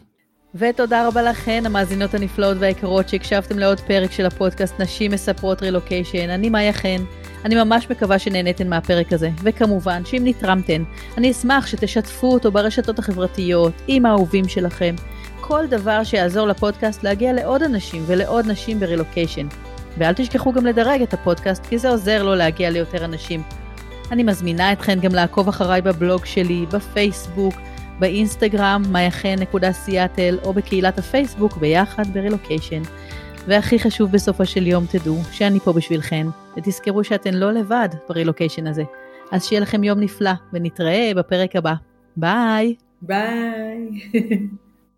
A: ותודה רבה לכן, המאזינות הנפלאות והיקרות שהקשבתם לעוד פרק של הפודקאסט נשים מספרות רילוקיישן. אני מאיה חן. אני ממש מקווה שנהניתן מהפרק הזה, וכמובן שאם נתרמתן, אני אשמח שתשתפו אותו ברשתות החברתיות, עם האהובים שלכם. כל דבר שיעזור לפודקאסט להגיע לעוד אנשים ולעוד נשים ברילוקיישן. ואל תשכחו גם לדרג את הפודקאסט, כי זה עוזר לו להגיע ליותר אנשים. אני מזמינה אתכן גם לעקוב אחריי בבלוג שלי, בפייסבוק, באינסטגרם, מייחן.סיאטל, או בקהילת הפייסבוק ביחד ברילוקיישן. והכי חשוב בסופו של יום תדעו שאני פה בשבילכן, ותזכרו שאתן לא לבד ברילוקיישן הזה. אז שיהיה לכם יום נפלא, ונתראה בפרק הבא. ביי!
B: ביי!